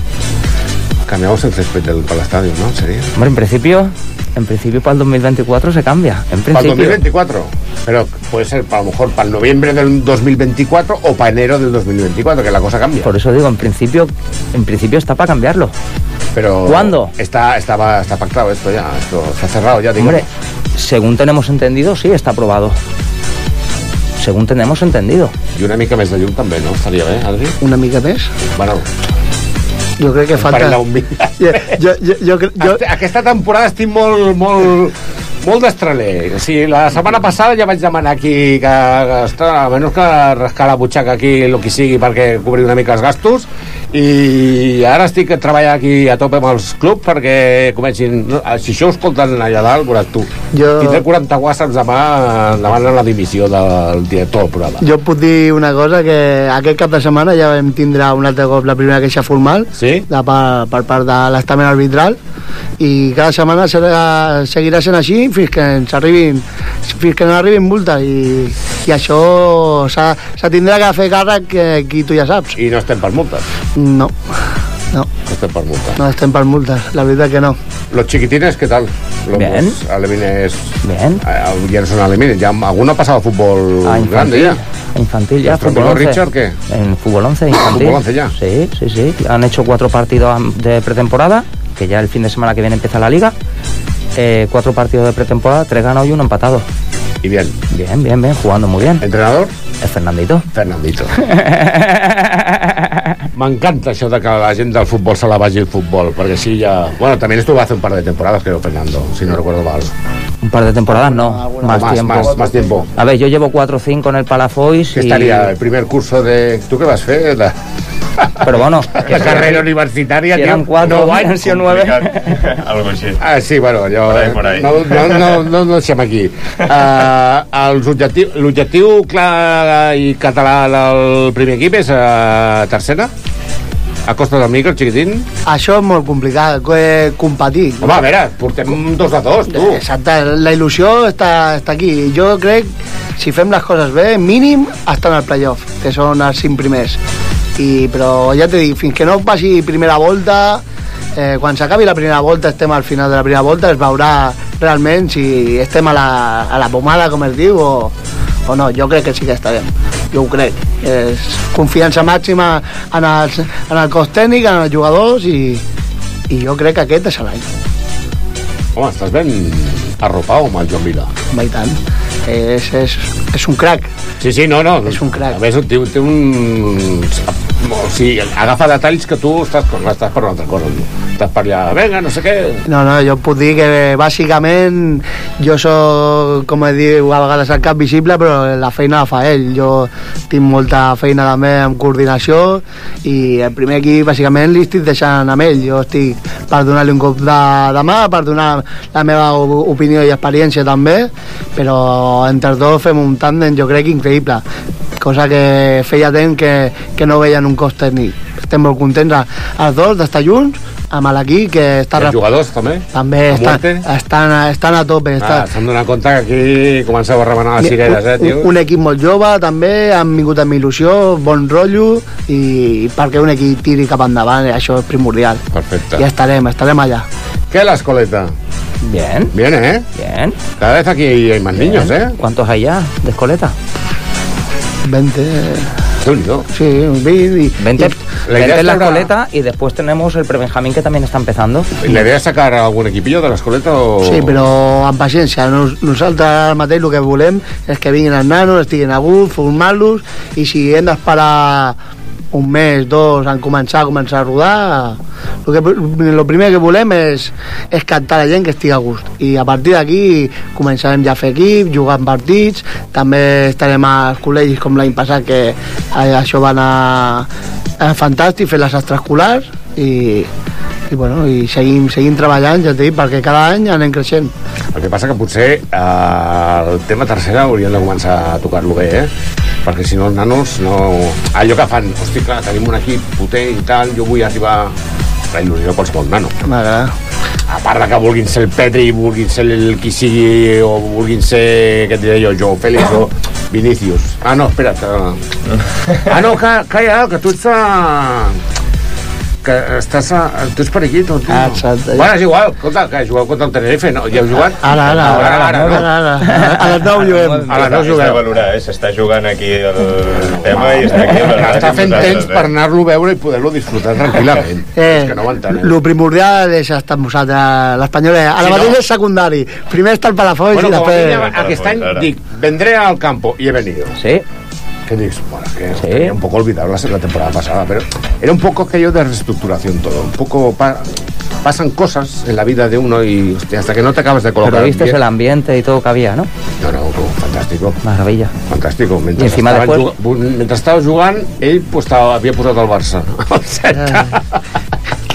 cambiamos el césped del, para el estadio, ¿no? Sería. Hombre, en principio, en principio para el 2024 se cambia. En Para el principio. 2024. Pero puede ser, para lo mejor, para el noviembre del 2024 o para enero del 2024, que la cosa cambia. Por eso digo, en principio, en principio está para cambiarlo. Pero ¿Cuándo? Está, está, está pactado esto ya, esto está cerrado ya, digamos. Hombre, según tenemos entendido, sí, está aprobado. Según tenemos entendido. I una mica més de llum també, no? Estaria bé, Adri? una mica més Bueno, jo crec que falta jo, jo, jo, jo, jo, Aquesta temporada estic molt, molt, molt d'estraler. O sigui, la setmana passada ja vaig demanar aquí que, que ostres, almenys que rascar la butxaca aquí el que sigui perquè cobrir una mica els gastos i ara estic treballant aquí a tope amb els clubs perquè comencin... no, Si això ho escolten allà dalt, veuràs tu. Jo- Tindré 40 whatsapps demà demanant la dimissió del director del programa. jo puc dir una cosa que aquest cap de setmana ja vam tindre un altre cop la primera queixa formal sí? de, per, per part de l'estament arbitral i cada setmana serà, seguirà sent així fins que ens arribin fins que no arribin multes i, i això s'ha tindrà que fer càrrec que qui tu ja saps I no estem per multes. No, no, No estem per multes. no estem per multes la veritat que no Los chiquitines, ¿qué tal? Los Bien. alevines. Bien. Eh, ya no son alevines. Ya, ¿Alguno ha pasado a fútbol A grande infantil, ya? infantil ya, ¿Nuestro fútbol amigo 11. Richard qué? En fútbol 11, infantil. Fútbol 11 ya. Sí, sí, sí. Han hecho cuatro partidos am- de pretemporada, que ya el fin de semana que viene empieza la liga. Eh, cuatro partidos de pretemporada, tres ganados y uno empatado. Y bien. Bien, bien, bien, jugando muy bien. ¿Entrenador? Es Fernandito. Fernandito. M'encanta això de que la gent del futbol se la vagi el futbol, perquè sí ya... Bueno, también estuvo hace un par de temporadas, creo, Fernando, si no recuerdo mal. Un par de temporadas no, más, más, tiempo. más, más tiempo. A ver, yo llevo cuatro o cinco en el Palafois ¿Qué y... estaría el primer curso de... ¿Tú qué vas a hacer? La... Però bueno... La carrera Si nou anys. han sigut nueve. Algo així. Ah, sí, bueno, allò... Por ahí, por ahí. No, no, no, no, no deixem aquí. Uh, els objectiu, L'objectiu clar i català del primer equip és uh, tercera? A costa del micro, xiquitín? Això és molt complicat, eh, competir. Home, a veure, portem dos de dos, tu. Exacte, la il·lusió està, està aquí. Jo crec, si fem les coses bé, mínim estar en el playoff, que són els cinc primers. I, però ja t'he dit, fins que no passi primera volta, eh, quan s'acabi la primera volta, estem al final de la primera volta, es veurà realment si estem a la, a la pomada, com es diu, o, o no. Jo crec que sí que estarem. Jo ho crec. És confiança màxima en, els, en el cos tècnic, en els jugadors, i, i jo crec que aquest és l'any. Home, estàs ben arropau amb el Joan Vila. Home, i tant. És, és, és un crac. Sí, sí, no, no. És un crac. A més, té, té un... O sigui, agafa detalls que tu estàs, estàs per una altra cosa. No? Estàs per allà, vinga, no sé què... No, no, jo puc dir que bàsicament jo sóc, com es diu a vegades el cap visible, però la feina la fa ell. Jo tinc molta feina també amb coordinació i el primer equip bàsicament li estic deixant amb ell. Jo estic per donar-li un cop de, de mà, per donar la meva opinió i experiència també, però entre dos fem un tàndem jo crec increïble cosa que feia temps que, que no veien un cos tècnic. Estem molt contents a- els dos d'estar junts amb l'equip que està... I els jugadors, també? També A estan, muerte? estan, estan a tope. Ah, Està, s'han donat compte que aquí comenceu a remenar les cireres, eh, un, tio? un equip molt jove també, han vingut amb il·lusió, bon rotllo i perquè un equip tiri cap endavant, això és primordial. Perfecte. Ja estarem, estarem allà. ¿Qué la escoleta? Bien. Bien, ¿eh? Bien. Cada vez aquí hay más niños, ¿eh? ¿Cuántos hay ya de escoleta? 20... Déu-n'hi-do. Sí, un 20 y... 20, La idea 20 en la habrá- escoleta y después tenemos el prebenjamín que también está empezando. ¿La idea es sacar algún equipillo de l'escoleta o...? Sí, però amb paciència. Nos, nosaltres ara mateix el que volem és que vinguin els nanos, estiguin a gust, formar-los, i si hem d'esperar un mes, dos, en començar a començar a rodar, el, que, el primer que volem és, és cantar la gent que estigui a gust. I a partir d'aquí començarem ja a fer equip, jugar partits, també estarem als col·legis com l'any passat, que eh, això va anar fantàstic, fer les extraescolars, i, i, bueno, i seguim, seguim treballant, ja t'he perquè cada any anem creixent. El que passa que potser eh, el tema tercera hauríem de començar a tocar-lo bé, eh? Perquè si no els nanos no... Allò que fan, hosti, clar, tenim un equip potent i tal, jo vull arribar la il·lusió de qualsevol nano. M'agrada. A part de que vulguin ser el Petri, vulguin ser el qui sigui, o vulguin ser, què et diré jo, Joe Félix o Vinicius. Ah, no, espera't. Que... Ah, no, ca, calla, que tu ets a... que estàs a... tu ets periquito, tu. Ah, exacte. Bueno, és igual, escolta, que jugueu contra el Tenerife, no? Ja heu jugat? Ara, ara, ara, ara, ara, no? ara, ara. A les 9 juguem. A les 9 Està a jugueu. valorar, eh? S'està jugant aquí el tema i està aquí valorant Està fent temps per eh? anar-lo a veure i poder-lo disfrutar tranquil·lament. Eh, és que no ho entenem. lo primordial és estar amb vosaltres, l'Espanyol. Ara Si no- mateix és secundari. Primer està el Bueno, i després... aquest any dic, vendré al campo y he venido. Sí. Dices, bueno, que tenía un poco olvidado la, la temporada pasada, pero era un poco aquello de reestructuración todo. Un poco pa- pasan cosas en la vida de uno y hostia, hasta que no te acabas de colocar. Pero viste el ambiente y todo que había, ¿no? No, no, fantástico. Maravilla. Fantástico. Mentre I encima jugant- estava jugant, ell pues, estava, havia posat el Barça. al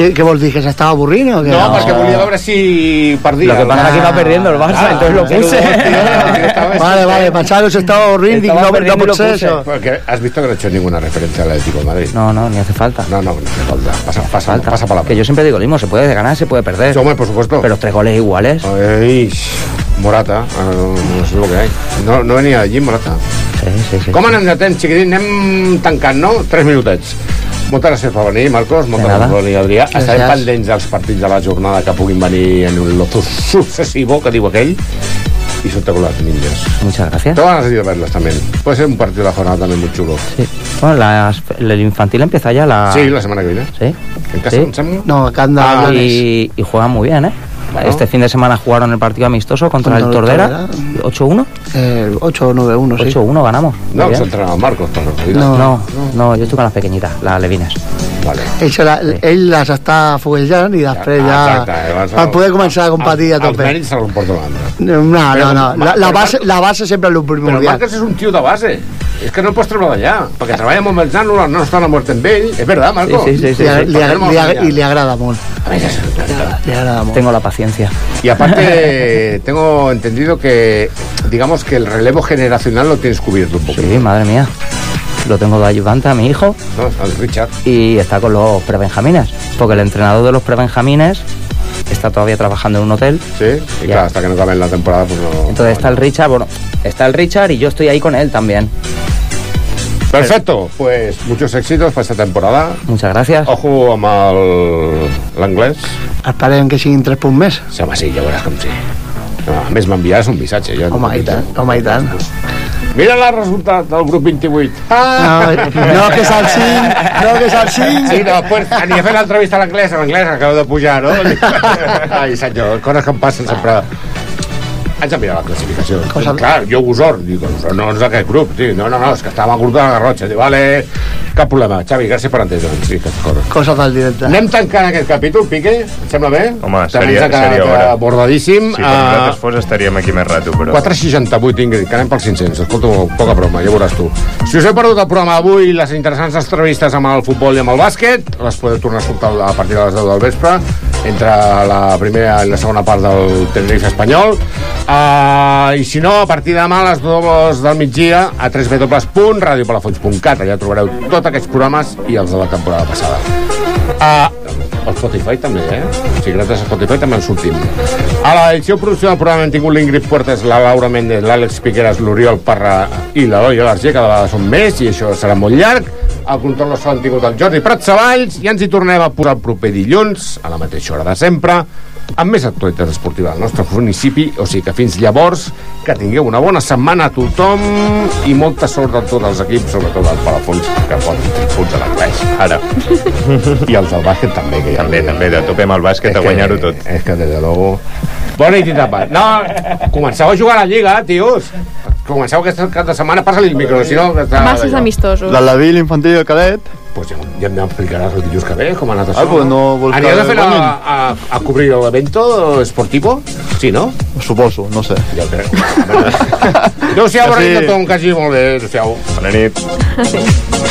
Què, què vols dir, que s'estava avorrint o què? No, perquè volia veure si perdia. Lo que pasa es que iba perdiendo el Barça, Ah, entonces lo puse. Vale, vale, pensaba que se estaba avorrint, dic, Estaba no, no y puse. això. Porque has visto que no he hecho ninguna referencia al Atlético de Madrid. No, no, ni hace falta. No, no, no hace falta. Pasa, pasa, Falta. pasa palabra. Que yo siempre digo lo mismo, se puede ganar, se puede perder. Hombre, por supuesto. Pero tres goles iguales. Ay, Morata, eh, no sé lo que hay. No, no venia allí, Morata. Sí, sí, sí. Com anem de temps, xiquitín? Anem tancant, no? Tres minutets. Moltes gràcies per venir, Marcos. Moltes gràcies per venir, Adrià. Estarem Gràcies. pendents dels partits de la jornada que puguin venir en un loto succesivo, que diu aquell, y suerte con las niñas. Muchas gracias. Tengo ganas de ir a verlas también. Puede ser un partido de la jornada también muy chulo. Sí. Bueno, las- el infantil empieza ya la... Sí, la semana que viene. Sí. En casa, Sí. sembla? No, acá anda Ah. Y, y juegan muy bien, ¿eh? Bueno. Este fin de semana jugaron el partido amistoso contra, Contra el Tordera. 8-1. Eh, 8-9-1, sí. 8-1 ganamos. No, se entrenaba Marcos. No. No, no, yo estoy con las pequeñitas, las levines. Vale. Se la, ell les està foguejant i després ja... Exacte, abans- per poder començar a competir a Els tope. mèrits l'altre. No, no, Però- no. La, la, però base, la base sempre és el Però primordial. Marcos és un tio de base. és que no pots treure d'allà, perquè treballa molt amb els nanos, els nanos estan a mort amb ell. És verdad, Marco? Li, li, li, li, y le agrada molt. A eso, Le agrada molt. Tengo la paciencia. Y aparte, tengo entendido que, digamos que el relevo generacional lo tienes cubierto un poco. Sí, madre mía. Lo tengo de ayudante a mi hijo No, al Richard. y está con los prebenjamines. Porque el entrenador de los prebenjamines está todavía trabajando en un hotel. Sí, y claro, hasta que no acabe la temporada, pues no... Entonces está el Richard, bueno, está el Richard y yo estoy ahí con él también. Perfecto, pues muchos éxitos para esta temporada. Muchas gracias. Ojo amb el- l'anglès. Esperem que siguin 3 punts més. Sí, home, sí, ja veuràs com sí. No, a més, m'enviaràs un missatge. Ja Home, i tant, home, i tant. Mira el resultat del grup 28. No, no, que és el 5, no, que és el 5. Sí, no, pues, aniré a fer l'entrevista a l'anglès, a l'anglès, acabo de pujar, no? Ai, senyor, coses que em passen sempre. Haig de mirar la classificació. Cosa- Clar, jo Usor, dic, no és d'aquest grup, sí. No, no, no, és que estava al grup de la Garrotxa. Dic, vale, cap problema. Xavi, gràcies per entendre'ns. Sí, coses. Coses del directe. Anem tancant aquest capítol, Piqué? Et sembla bé? Home, Te seria, quedat, seria hora. eh, Bordadíssim. Si per Eh, nosaltres fos estaríem aquí més rato, però... 4,68, Ingrid, que anem pels 500. Escolta, poca broma, ja veuràs tu. Si us he perdut el programa d'avui, les interessants entrevistes amb el futbol i amb el bàsquet, les podeu tornar a escoltar a partir de les 10 del vespre, entre la primera i la segona part del Tenerife espanyol. Uh, I si no, a partir de demà a les 2 del migdia a www.radiopalafolls.cat. Allà trobareu tots aquests programes i els de la temporada passada. Uh, el Spotify també, eh? O sigui, gràcies a Spotify també en sortim. A l'edició i producció del programa hem tingut l'Ingrid Puertes, la Laura Méndez, l'Àlex Piqueras, l'Oriol Parra i l'Eloi Alarger, cada vegada són més i això serà molt llarg. El control no s'ha tingut el Jordi Prat Savalls i ens hi tornem a posar el proper dilluns, a la mateixa hora de sempre, amb més actualitat esportiva del nostre municipi, o sigui que fins llavors que tingueu una bona setmana a tothom i molta sort a tots els equips, sobretot al Palafons, que poden punts a l'anglès, ara. I els del bàsquet també, que ja També, també, de tope amb el bàsquet a guanyar-ho tot. És que, des de luego... Bona nit i tapa. No, comenceu a jugar a la Lliga, tios. Comenceu aquest cap de setmana, passa-li el micro, si no... Masses amistosos. La Laví, l'infantil i el cadet. Pues ja, ja em explicaràs el dilluns que ve com ha anat això. Ah, pues no vols que Anies a fer guanyin? a, a cobrir l'evento esportivo? Sí, no? Suposo, no sé. Ja ho crec. Adéu-siau, bona nit a tothom, que hagi molt bé. Adéu-siau. Bona nit.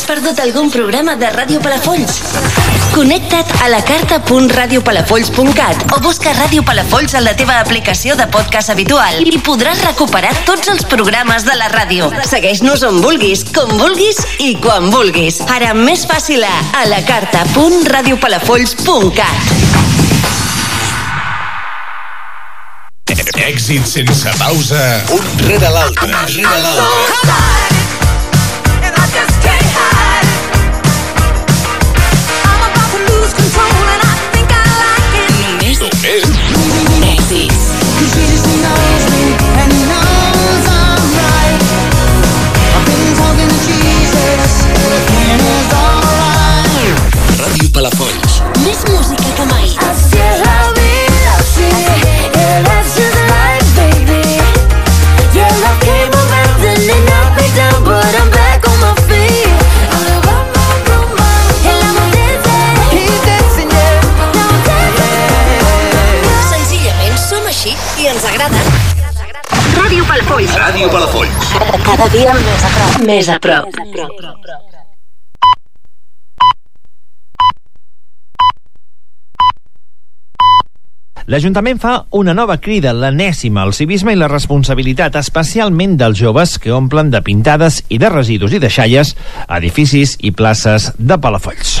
T'has perdut algun programa de Ràdio Palafolls? Connecta't a la carta.radiopalafolls.cat o busca Ràdio Palafolls en la teva aplicació de podcast habitual i podràs recuperar tots els programes de la ràdio. Segueix-nos on vulguis, com vulguis i quan vulguis. Ara més fàcil a a la carta.radiopalafolls.cat Èxit sense pausa, un rere l'altre, rere l'altre. Ràdio Palafolls. Cada dia més a prop. Més a prop. L'Ajuntament fa una nova crida, l'enèsima, al civisme i la responsabilitat, especialment dels joves que omplen de pintades i de residus i deixalles edificis i places de Palafolls.